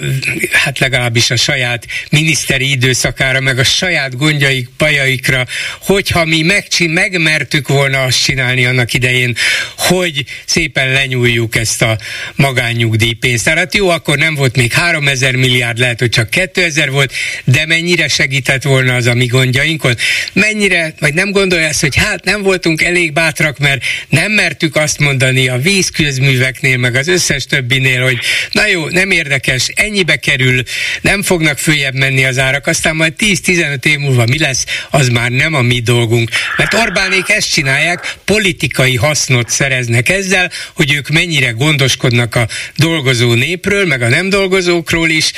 hát legalábbis a saját miniszteri időszakára, meg a saját gondjaik, bajaikra, hogyha mi megcsi, megmertük volna azt csinálni annak idején, hogy szépen lenyúljuk ezt a magánnyugdíjpénzt. Tehát jó, akkor nem volt még 3000 milliárd, lehet, hogy csak 2000 volt, de mennyire segített volna az a mi gondjainkon? Mennyire, vagy nem gondolja ezt, hogy hát nem voltunk elég bátrak, mert nem mertük azt mondani a vízközműveknél, meg az összes összes többinél, hogy na jó, nem érdekes, ennyibe kerül, nem fognak följebb menni az árak, aztán majd 10-15 év múlva mi lesz, az már nem a mi dolgunk. Mert Orbánék ezt csinálják, politikai hasznot szereznek ezzel, hogy ők mennyire gondoskodnak a dolgozó népről, meg a nem dolgozókról is,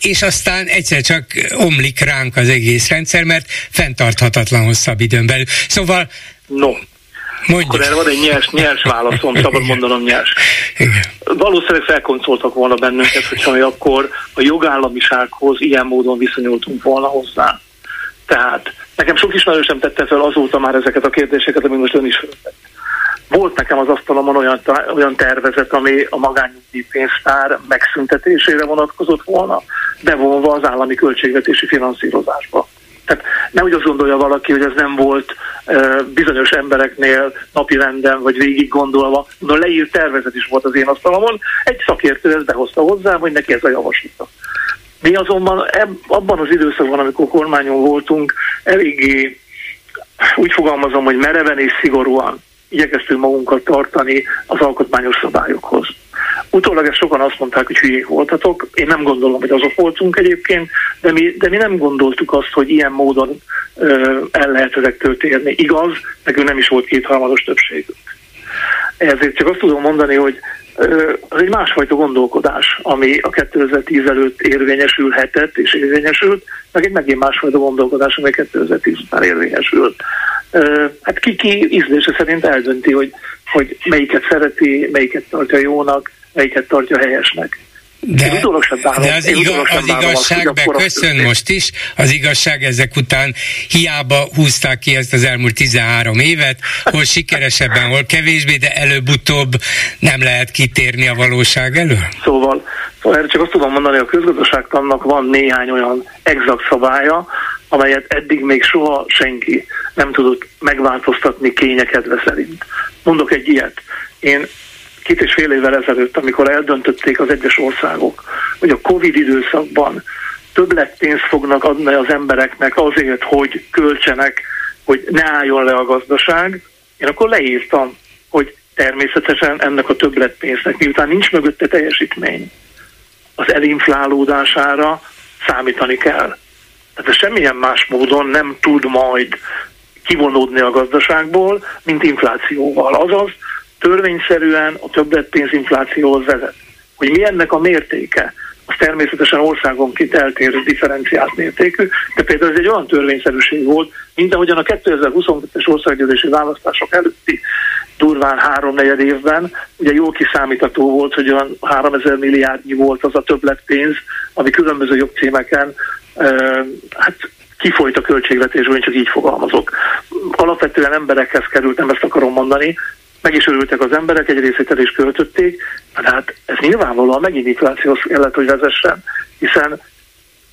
és aztán egyszer csak omlik ránk az egész rendszer, mert fenntarthatatlan hosszabb időn belül. Szóval No, Mondjuk. Akkor erre van egy nyers, nyers válaszom, szabad mondanom nyers. Igen. Valószínűleg felkoncoltak volna bennünket, hogyha mi akkor a jogállamisághoz ilyen módon viszonyultunk volna hozzá. Tehát nekem sok ismerősem tette fel azóta már ezeket a kérdéseket, amit most ön is föltett. Volt nekem az asztalomon olyan, olyan tervezet, ami a magányugdíj pénztár megszüntetésére vonatkozott volna, bevonva az állami költségvetési finanszírozásba. Tehát nehogy azt gondolja valaki, hogy ez nem volt bizonyos embereknél napi renden, vagy végig gondolva, de leírt tervezet is volt az én asztalomon, egy szakértő ezt behozta hozzám, hogy neki ez a javaslata. Mi azonban eb, abban az időszakban, amikor kormányon voltunk, eléggé úgy fogalmazom, hogy mereven és szigorúan igyekeztünk magunkat tartani az alkotmányos szabályokhoz. Utólag ezt sokan azt mondták, hogy hülyék voltatok. Én nem gondolom, hogy azok voltunk egyébként, de mi, de mi nem gondoltuk azt, hogy ilyen módon ö, el lehet ezektől térni. Igaz, nekünk nem is volt kétharmados többségünk. Ezért csak azt tudom mondani, hogy az egy másfajta gondolkodás, ami a 2010 előtt érvényesülhetett és érvényesült, meg egy megint másfajta gondolkodás, ami 2010 után érvényesült. Hát ki-ki ízlése szerint eldönti, hogy, hogy melyiket szereti, melyiket tartja jónak, melyiket tartja helyesnek. De, de az, igaz, az igazság, be köszön most is, az igazság ezek után hiába húzták ki ezt az elmúlt 13 évet, hol sikeresebben, hol kevésbé, de előbb-utóbb nem lehet kitérni a valóság elől? Szóval, szóval erre csak azt tudom mondani, hogy a közgazdaságtannak van néhány olyan exakt szabálya, amelyet eddig még soha senki nem tudott megváltoztatni kényekedve szerint. Mondok egy ilyet. Én két és fél évvel ezelőtt, amikor eldöntötték az egyes országok, hogy a Covid időszakban többlet pénzt fognak adni az embereknek azért, hogy költsenek, hogy ne álljon le a gazdaság, én akkor leírtam, hogy természetesen ennek a többletpénznek, miután nincs mögötte teljesítmény, az elinflálódására számítani kell. Tehát ez semmilyen más módon nem tud majd kivonódni a gazdaságból, mint inflációval. Azaz, törvényszerűen a többletpénzinflációhoz vezet. Hogy mi ennek a mértéke, az természetesen országonként eltérő differenciált mértékű, de például ez egy olyan törvényszerűség volt, mint ahogyan a 2022-es országgyűlési választások előtti durván háromnegyed évben, ugye jól kiszámítható volt, hogy olyan 3000 milliárdnyi volt az a többletpénz, ami különböző jogcímeken hát kifolyt a költségvetésből, én csak így fogalmazok. Alapvetően emberekhez került, nem ezt akarom mondani, meg is örültek az emberek, egy részét el is költötték, de hát ez nyilvánvalóan megint inflációhoz kellett, hogy vezessen, hiszen,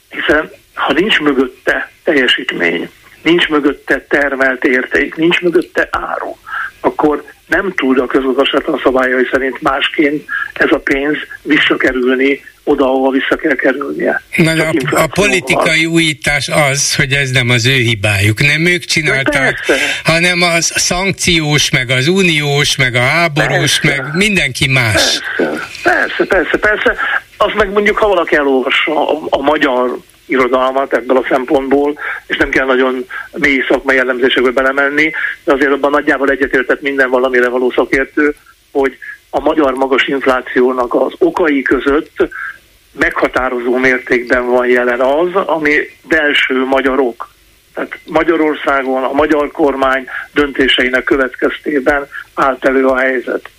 hiszen ha nincs mögötte teljesítmény, nincs mögötte termelt érték, nincs mögötte áru, akkor nem tud a közgazdaságtan szabályai szerint másként ez a pénz visszakerülni oda, ahova vissza kell kerülnie. Na, a, a politikai újítás az, hogy ez nem az ő hibájuk. Nem ők csinálták, hanem a szankciós, meg az uniós, meg a háborús, persze. meg mindenki más. Persze, persze, persze, persze. Az meg mondjuk, ha valaki elolvassa a, a magyar irodalmat ebből a szempontból, és nem kell nagyon mély szakmai jellemzésekbe belemenni, de azért abban nagyjából egyetértett minden valamire való szakértő, hogy a magyar magas inflációnak az okai között meghatározó mértékben van jelen az, ami belső magyarok. Tehát Magyarországon a magyar kormány döntéseinek következtében állt elő a helyzet.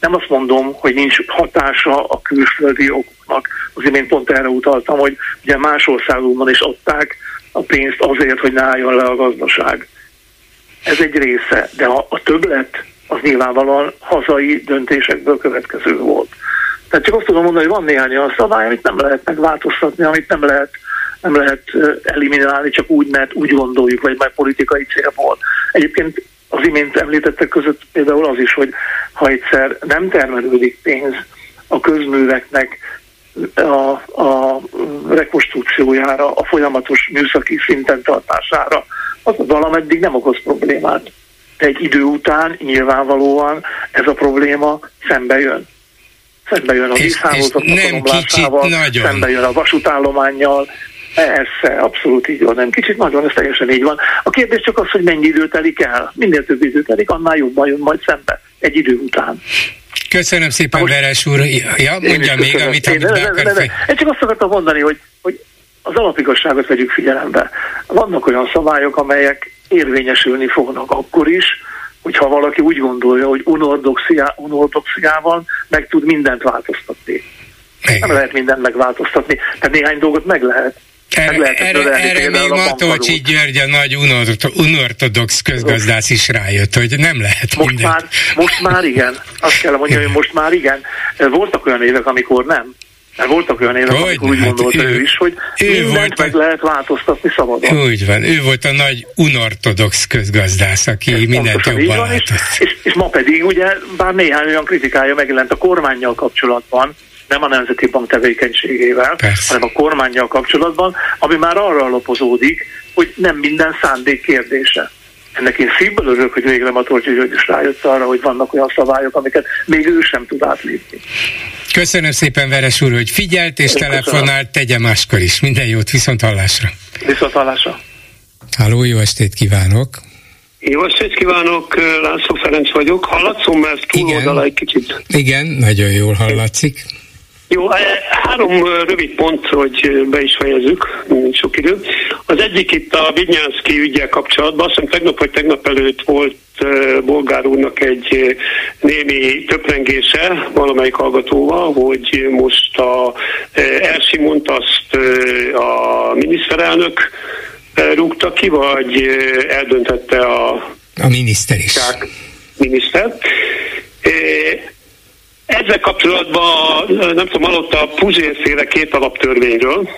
Nem azt mondom, hogy nincs hatása a külföldi okoknak. Az imént pont erre utaltam, hogy ugye más országokban is adták a pénzt azért, hogy ne álljon le a gazdaság. Ez egy része, de a, a többlet az nyilvánvalóan hazai döntésekből következő volt. Tehát csak azt tudom mondani, hogy van néhány olyan szabály, amit nem lehet megváltoztatni, amit nem lehet nem lehet eliminálni csak úgy, mert úgy gondoljuk, vagy már politikai célból. Egyébként az imént említettek között például az is, hogy ha egyszer nem termelődik pénz a közműveknek a, a rekonstrukciójára, a folyamatos műszaki szinten tartására, az valameddig nem okoz problémát. De egy idő után nyilvánvalóan ez a probléma szembe jön. Szembe jön a vízhálózatnak a szembe jön a vasútállományjal, Persze, abszolút így van, nem kicsit nagyon, ez teljesen így van. A kérdés csak az, hogy mennyi idő telik el. Minél több idő telik, annál jobban jön majd szembe, egy idő után. Köszönöm szépen, most, Veres úr. Ja, mondja még, köszönöm. amit, amit ne, ne, ne, ne. Én csak azt akartam mondani, hogy, hogy az alapigazságot vegyük figyelembe. Vannak olyan szabályok, amelyek érvényesülni fognak akkor is, hogyha valaki úgy gondolja, hogy unordoxiával meg tud mindent változtatni. Igen. Nem lehet mindent megváltoztatni, de néhány dolgot meg lehet. Erre, erre, erre még Matolcsi György a nagy unortodox közgazdász is rájött, hogy nem lehet most mindent. Már, most már igen. Azt kell mondani, hogy most már igen. Voltak olyan évek, amikor nem. Mert voltak olyan évek, hogy amikor úgy hát gondolta ő, ő is, hogy ő mindent volt meg lehet változtatni szabadon. Úgy van, ő volt a nagy unortodox közgazdász, aki Ez mindent jobban van, és, és, és ma pedig ugye, bár néhány olyan kritikája megjelent a kormányjal kapcsolatban, nem a Nemzeti Bank tevékenységével, Persze. hanem a kormányjal kapcsolatban, ami már arra alapozódik, hogy nem minden szándék kérdése. Ennek én szívből örülök, hogy végre Matolcsi György is rájött arra, hogy vannak olyan szabályok, amiket még ő sem tud átlépni. Köszönöm szépen, Veres úr, hogy figyelt és én telefonált, tegye máskor is. Minden jót, viszont hallásra. Viszont hallásra. Háló, jó estét kívánok! Jó estét kívánok, László Ferenc vagyok. Hallatszom, mert túloldala egy kicsit. Igen, nagyon jól hallatszik. Jó, e, három rövid pont, hogy be is fejezzük, nincs sok idő. Az egyik itt a Vinyánszki ügyel kapcsolatban, azt hiszem tegnap vagy tegnap előtt volt Bolgár úrnak egy némi töprengése valamelyik hallgatóval, hogy most a Elsimont azt a miniszterelnök rúgta ki, vagy eldöntette a... A miniszter is. Miniszter. Ezzel kapcsolatban nem tudom, hallott a Puzsérféle két alaptörvényről,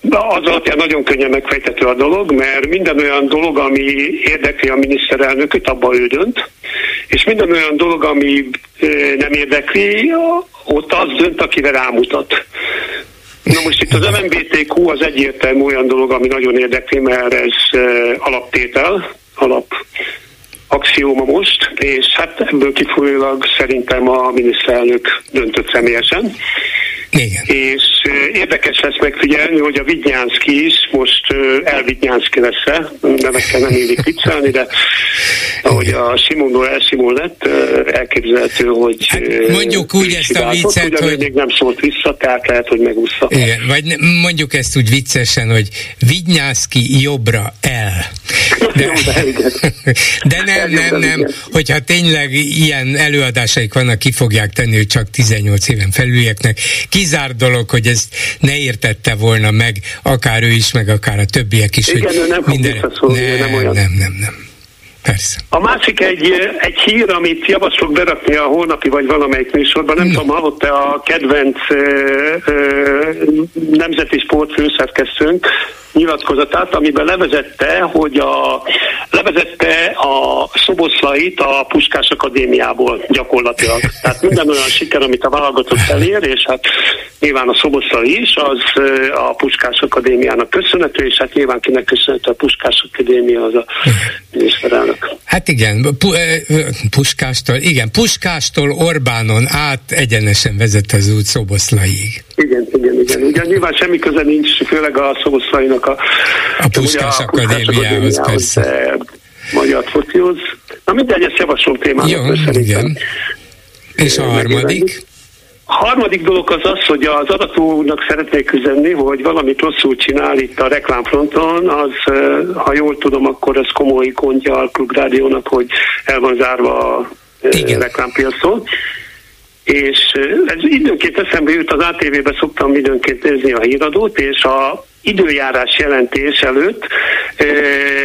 de az alapján nagyon könnyen megfejtető a dolog, mert minden olyan dolog, ami érdekli a miniszterelnököt, abban ő dönt, és minden olyan dolog, ami nem érdekli, ott az dönt, akire rámutat. Na most itt az MMBTQ az egyértelmű olyan dolog, ami nagyon érdekli, mert ez alaptétel, alap axióma most, és hát ebből kifolyólag szerintem a miniszterelnök döntött személyesen. Igen. És érdekes lesz megfigyelni, hogy a Vidnyánszki is most elvidnyánszki lesz-e, nevekkel nem élik viccelni, de ahogy a Simonról elsimon lett, elképzelhető, hogy hát mondjuk úgy ezt a viccet, hogy... még nem szólt vissza, tehát lehet, hogy megúszta. Igen, vagy mondjuk ezt úgy viccesen, hogy Vidnyánszki jobbra el. De, de nem, nem, nem, hogyha tényleg ilyen előadásaik vannak, ki fogják tenni, hogy csak 18 éven felülieknek. Kizár dolog, hogy ezt ne értette volna meg, akár ő is, meg akár a többiek is. Igen, hogy ő nem minden... fog nem, nem, olyan. nem, nem, nem. Persze. A másik egy, egy hír, amit javaslok berakni a holnapi vagy valamelyik műsorban, nem no. tudom, hallott-e a kedvenc ö, ö, nemzeti sportfőszerkesztőnk, nyilatkozatát, amiben levezette, hogy a, levezette a Szoboszlait a Puskás Akadémiából gyakorlatilag. Tehát minden olyan siker, amit a válogatott elér, és hát nyilván a Szoboszlai is, az a Puskás Akadémiának köszönhető, és hát nyilván kinek köszönhető a Puskás Akadémia, az a miniszterelnök. Hát igen, Puskástól, igen, Puskástól Orbánon át egyenesen vezet az út Szoboszlaiig. Igen, igen, igen. Ugyan nyilván semmi köze nincs, főleg a Szoboszlainak a, a Puskás Akadémiához, persze. Magyar focihoz. Na mindegy, ezt javaslom témának. Jó, igen. És a harmadik? Harmadik dolog az az, hogy az adatónak szeretnék üzenni, hogy valamit rosszul csinál itt a reklámfronton, az, ha jól tudom, akkor ez komoly gondja a klubrádiónak, hogy el van zárva a reklámpiacon és ez időnként eszembe jut, az ATV-be szoktam időnként nézni a híradót, és a időjárás jelentés előtt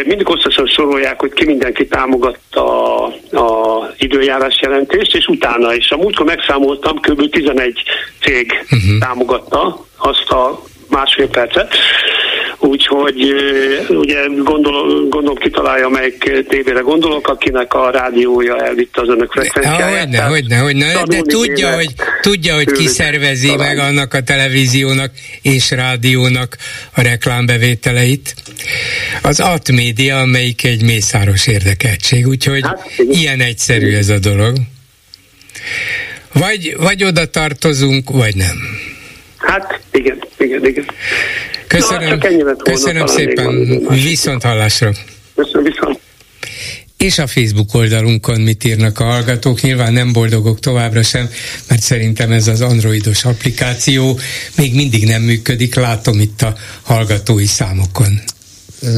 mindig hosszasan sorolják, hogy ki mindenki támogatta a, a időjárás jelentést, és utána is. A múltkor megszámoltam, kb. 11 cég uh-huh. támogatta azt a másfél percet. Úgyhogy ugye gondolom, gondolom kitalálja, melyik tévére gondolok, akinek a rádiója elvitte az önök frekvenciáját. Hogyne, hogyne, hogyne, de tudja, hogy, tudja, hogy ki szervezi talán. meg annak a televíziónak és rádiónak a reklámbevételeit. Az Atmédia, amelyik egy mészáros érdekeltség, úgyhogy hát, ilyen egyszerű ez a dolog. Vagy, vagy oda tartozunk, vagy nem. Hát igen, igen, igen. Köszönöm, Na, köszönöm szépen, viszont hallásra. Köszönöm, viszont. És a Facebook oldalunkon mit írnak a hallgatók? Nyilván nem boldogok továbbra sem, mert szerintem ez az androidos applikáció még mindig nem működik, látom itt a hallgatói számokon.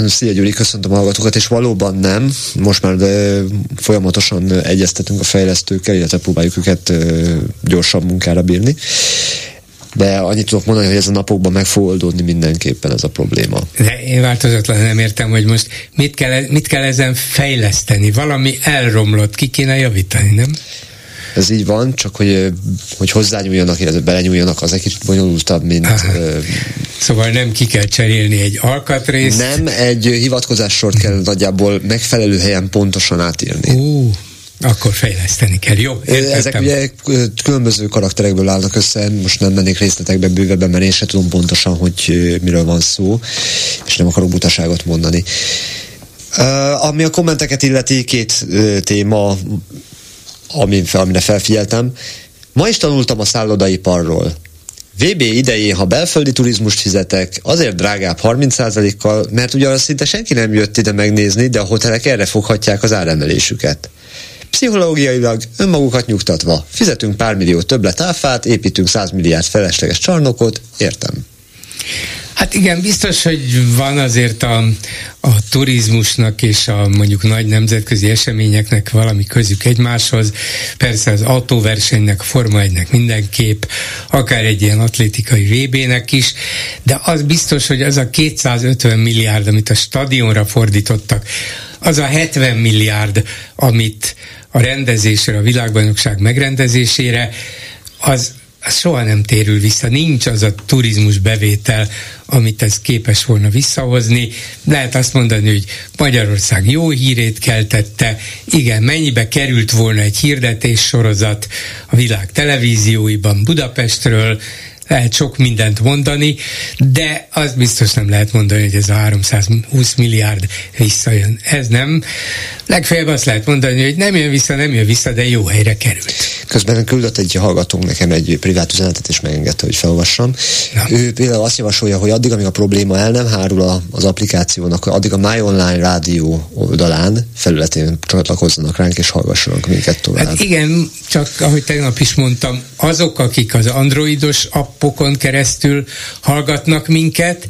Szia Gyuri, köszöntöm a hallgatókat, és valóban nem. Most már de folyamatosan egyeztetünk a fejlesztőkkel, illetve próbáljuk őket gyorsabb munkára bírni de annyit tudok mondani, hogy ez a napokban meg fog oldódni mindenképpen ez a probléma. De én változatlan nem értem, hogy most mit kell, mit kell ezen fejleszteni. Valami elromlott, ki kéne javítani, nem? Ez így van, csak hogy, hogy hozzányúljanak, illetve belenyúljanak, az egy kicsit bonyolultabb, mint... Ö, szóval nem ki kell cserélni egy alkatrészt? Nem, egy hivatkozássort kell nagyjából megfelelő helyen pontosan átírni. Uh. Akkor fejleszteni kell, jó? Értettem. Ezek ugye különböző karakterekből állnak össze, most nem mennék részletekbe bővebben, mert én sem tudom pontosan, hogy miről van szó, és nem akarok butaságot mondani. Uh, ami a kommenteket illeti, két uh, téma, ami, amire felfigyeltem. Ma is tanultam a szállodaiparról. VB idején, ha belföldi turizmust fizetek, azért drágább 30%-kal, mert ugye szinte senki nem jött ide megnézni, de a hotelek erre foghatják az áremelésüket. Pszichológiailag önmagukat nyugtatva. Fizetünk pár millió többlet áfát, építünk 100 milliárd felesleges csarnokot, értem. Hát igen, biztos, hogy van azért a, a turizmusnak és a mondjuk nagy nemzetközi eseményeknek valami közük egymáshoz. Persze az autóversenynek, a Forma 1-nek mindenképp, akár egy ilyen atlétikai VB-nek is, de az biztos, hogy az a 250 milliárd, amit a stadionra fordítottak, az a 70 milliárd, amit a rendezésre, a világbajnokság megrendezésére, az, az soha nem térül vissza. Nincs az a turizmus bevétel, amit ez képes volna visszahozni. Lehet azt mondani, hogy Magyarország jó hírét keltette, igen, mennyibe került volna egy hirdetés sorozat a világ televízióiban Budapestről, lehet sok mindent mondani, de az biztos nem lehet mondani, hogy ez a 320 milliárd visszajön. Ez nem. Legfeljebb azt lehet mondani, hogy nem jön vissza, nem jön vissza, de jó helyre került. Közben küldött egy hallgatónk nekem egy privát üzenetet, és megengedte, hogy felolvassam. Na. Ő például azt javasolja, hogy addig, amíg a probléma el nem hárul az applikációnak, addig a My Online rádió oldalán, felületén csatlakozzanak ránk, és hallgassanak minket tovább. Hát igen, csak ahogy tegnap is mondtam, azok, akik az androidos appokon keresztül hallgatnak minket,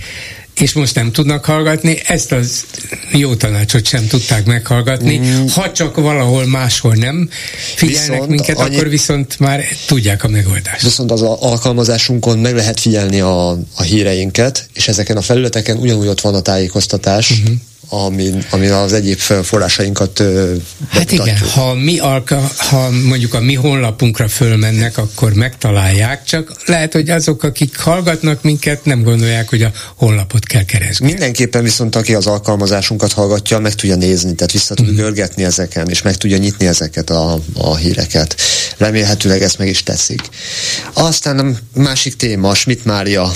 és most nem tudnak hallgatni, ezt az jó tanácsot sem tudták meghallgatni. Mm. Ha csak valahol máshol nem figyelnek viszont minket, annyi... akkor viszont már tudják a megoldást. Viszont az alkalmazásunkon meg lehet figyelni a, a híreinket, és ezeken a felületeken ugyanúgy ott van a tájékoztatás, uh-huh amin, amin az egyéb forrásainkat Hát igen, ha, mi alka, ha mondjuk a mi honlapunkra fölmennek, akkor megtalálják, csak lehet, hogy azok, akik hallgatnak minket, nem gondolják, hogy a honlapot kell keresni. Mindenképpen viszont aki az alkalmazásunkat hallgatja, meg tudja nézni, tehát vissza tud mm. görgetni ezeken, és meg tudja nyitni ezeket a, a híreket. Remélhetőleg ezt meg is teszik. Aztán a másik téma, Schmidt Mária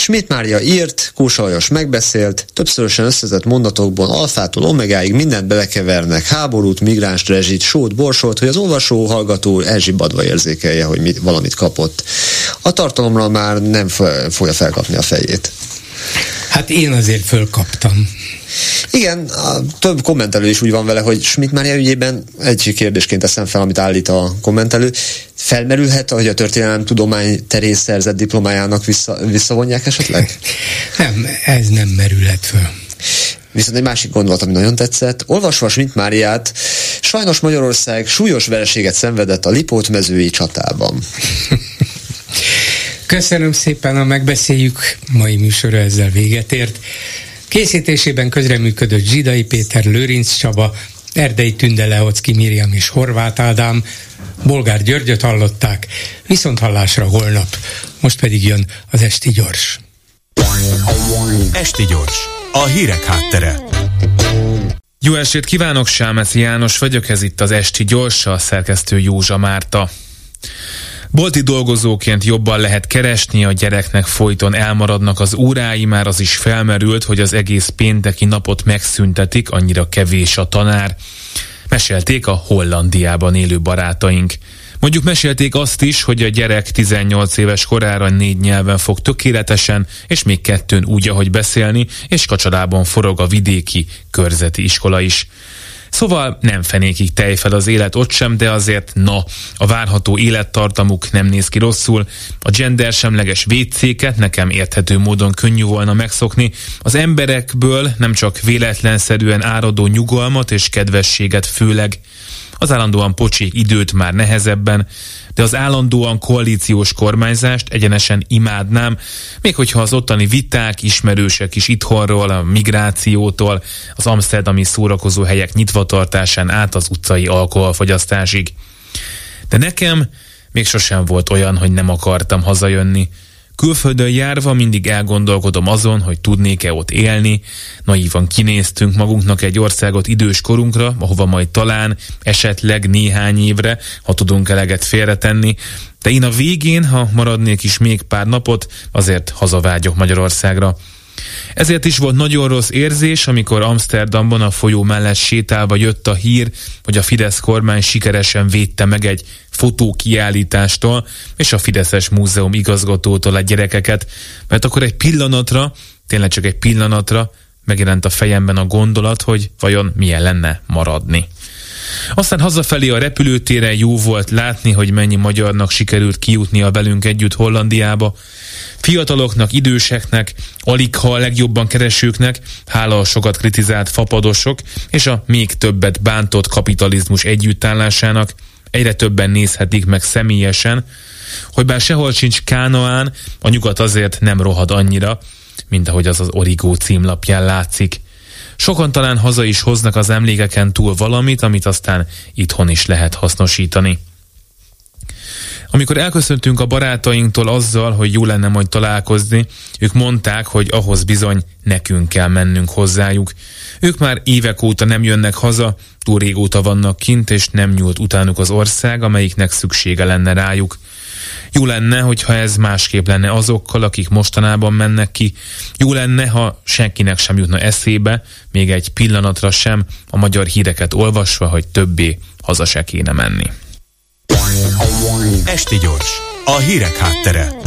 Schmidt Mária írt, Kósalajos megbeszélt, többszörösen összezett mondatokból alfától omegáig mindent belekevernek, háborút, migráns rezsit, sót, borsot, hogy az olvasó, hallgató elzsibbadva érzékelje, hogy mit, valamit kapott. A tartalomra már nem fogja felkapni a fejét. Hát én azért fölkaptam. Igen, a több kommentelő is úgy van vele, hogy Schmidt Mária ügyében egy kérdésként teszem fel, amit állít a kommentelő. Felmerülhet, hogy a történelem tudomány terén szerzett diplomájának vissza, visszavonják esetleg? nem, ez nem merülhet föl. Viszont egy másik gondolat, ami nagyon tetszett, olvasva Schmidt Máriát, sajnos Magyarország súlyos vereséget szenvedett a Lipót mezői csatában. Köszönöm szépen, a megbeszéljük. Mai műsora ezzel véget ért. Készítésében közreműködött Zsidai Péter, Lőrinc Csaba, Erdei Tünde Leocki Miriam és Horváth Ádám, Bolgár Györgyöt hallották, viszont hallásra holnap. Most pedig jön az Esti Gyors. Esti Gyors, a hírek háttere. Jó estét kívánok, Sámeci János vagyok, ez itt az Esti Gyors, a szerkesztő Józsa Márta. Bolti dolgozóként jobban lehet keresni, a gyereknek folyton elmaradnak az órái, már az is felmerült, hogy az egész pénteki napot megszüntetik, annyira kevés a tanár. Mesélték a Hollandiában élő barátaink. Mondjuk mesélték azt is, hogy a gyerek 18 éves korára négy nyelven fog tökéletesen, és még kettőn úgy, ahogy beszélni, és kacsalában forog a vidéki körzeti iskola is. Szóval nem fenékig tejfel az élet ott sem, de azért na, a várható élettartamuk nem néz ki rosszul. A gender semleges vécéket nekem érthető módon könnyű volna megszokni. Az emberekből nem csak véletlenszerűen áradó nyugalmat és kedvességet főleg az állandóan pocsék időt már nehezebben, de az állandóan koalíciós kormányzást egyenesen imádnám, még hogyha az ottani viták, ismerősek is itthonról, a migrációtól, az amsterdami szórakozó helyek nyitvatartásán át az utcai alkoholfogyasztásig. De nekem még sosem volt olyan, hogy nem akartam hazajönni, Külföldön járva mindig elgondolkodom azon, hogy tudnék-e ott élni. Naívan kinéztünk magunknak egy országot idős korunkra, ahova majd talán, esetleg néhány évre, ha tudunk eleget félretenni. De én a végén, ha maradnék is még pár napot, azért hazavágyok Magyarországra. Ezért is volt nagyon rossz érzés, amikor Amsterdamban a folyó mellett sétálva jött a hír, hogy a Fidesz kormány sikeresen védte meg egy fotókiállítástól és a Fideszes Múzeum igazgatótól a gyerekeket, mert akkor egy pillanatra, tényleg csak egy pillanatra megjelent a fejemben a gondolat, hogy vajon milyen lenne maradni. Aztán hazafelé a repülőtéren jó volt látni, hogy mennyi magyarnak sikerült kijutnia velünk együtt Hollandiába. Fiataloknak, időseknek, alig ha a legjobban keresőknek, hála a sokat kritizált fapadosok és a még többet bántott kapitalizmus együttállásának, egyre többen nézhetik meg személyesen, hogy bár sehol sincs Kánaán, a nyugat azért nem rohad annyira, mint ahogy az az Origó címlapján látszik. Sokan talán haza is hoznak az emlékeken túl valamit, amit aztán itthon is lehet hasznosítani. Amikor elköszöntünk a barátainktól azzal, hogy jó lenne majd találkozni, ők mondták, hogy ahhoz bizony nekünk kell mennünk hozzájuk. Ők már évek óta nem jönnek haza, túl régóta vannak kint, és nem nyúlt utánuk az ország, amelyiknek szüksége lenne rájuk. Jó lenne, hogyha ez másképp lenne azokkal, akik mostanában mennek ki. Jó lenne, ha senkinek sem jutna eszébe, még egy pillanatra sem a magyar híreket olvasva, hogy többé haza se kéne menni. Esti gyors, a hírek háttere.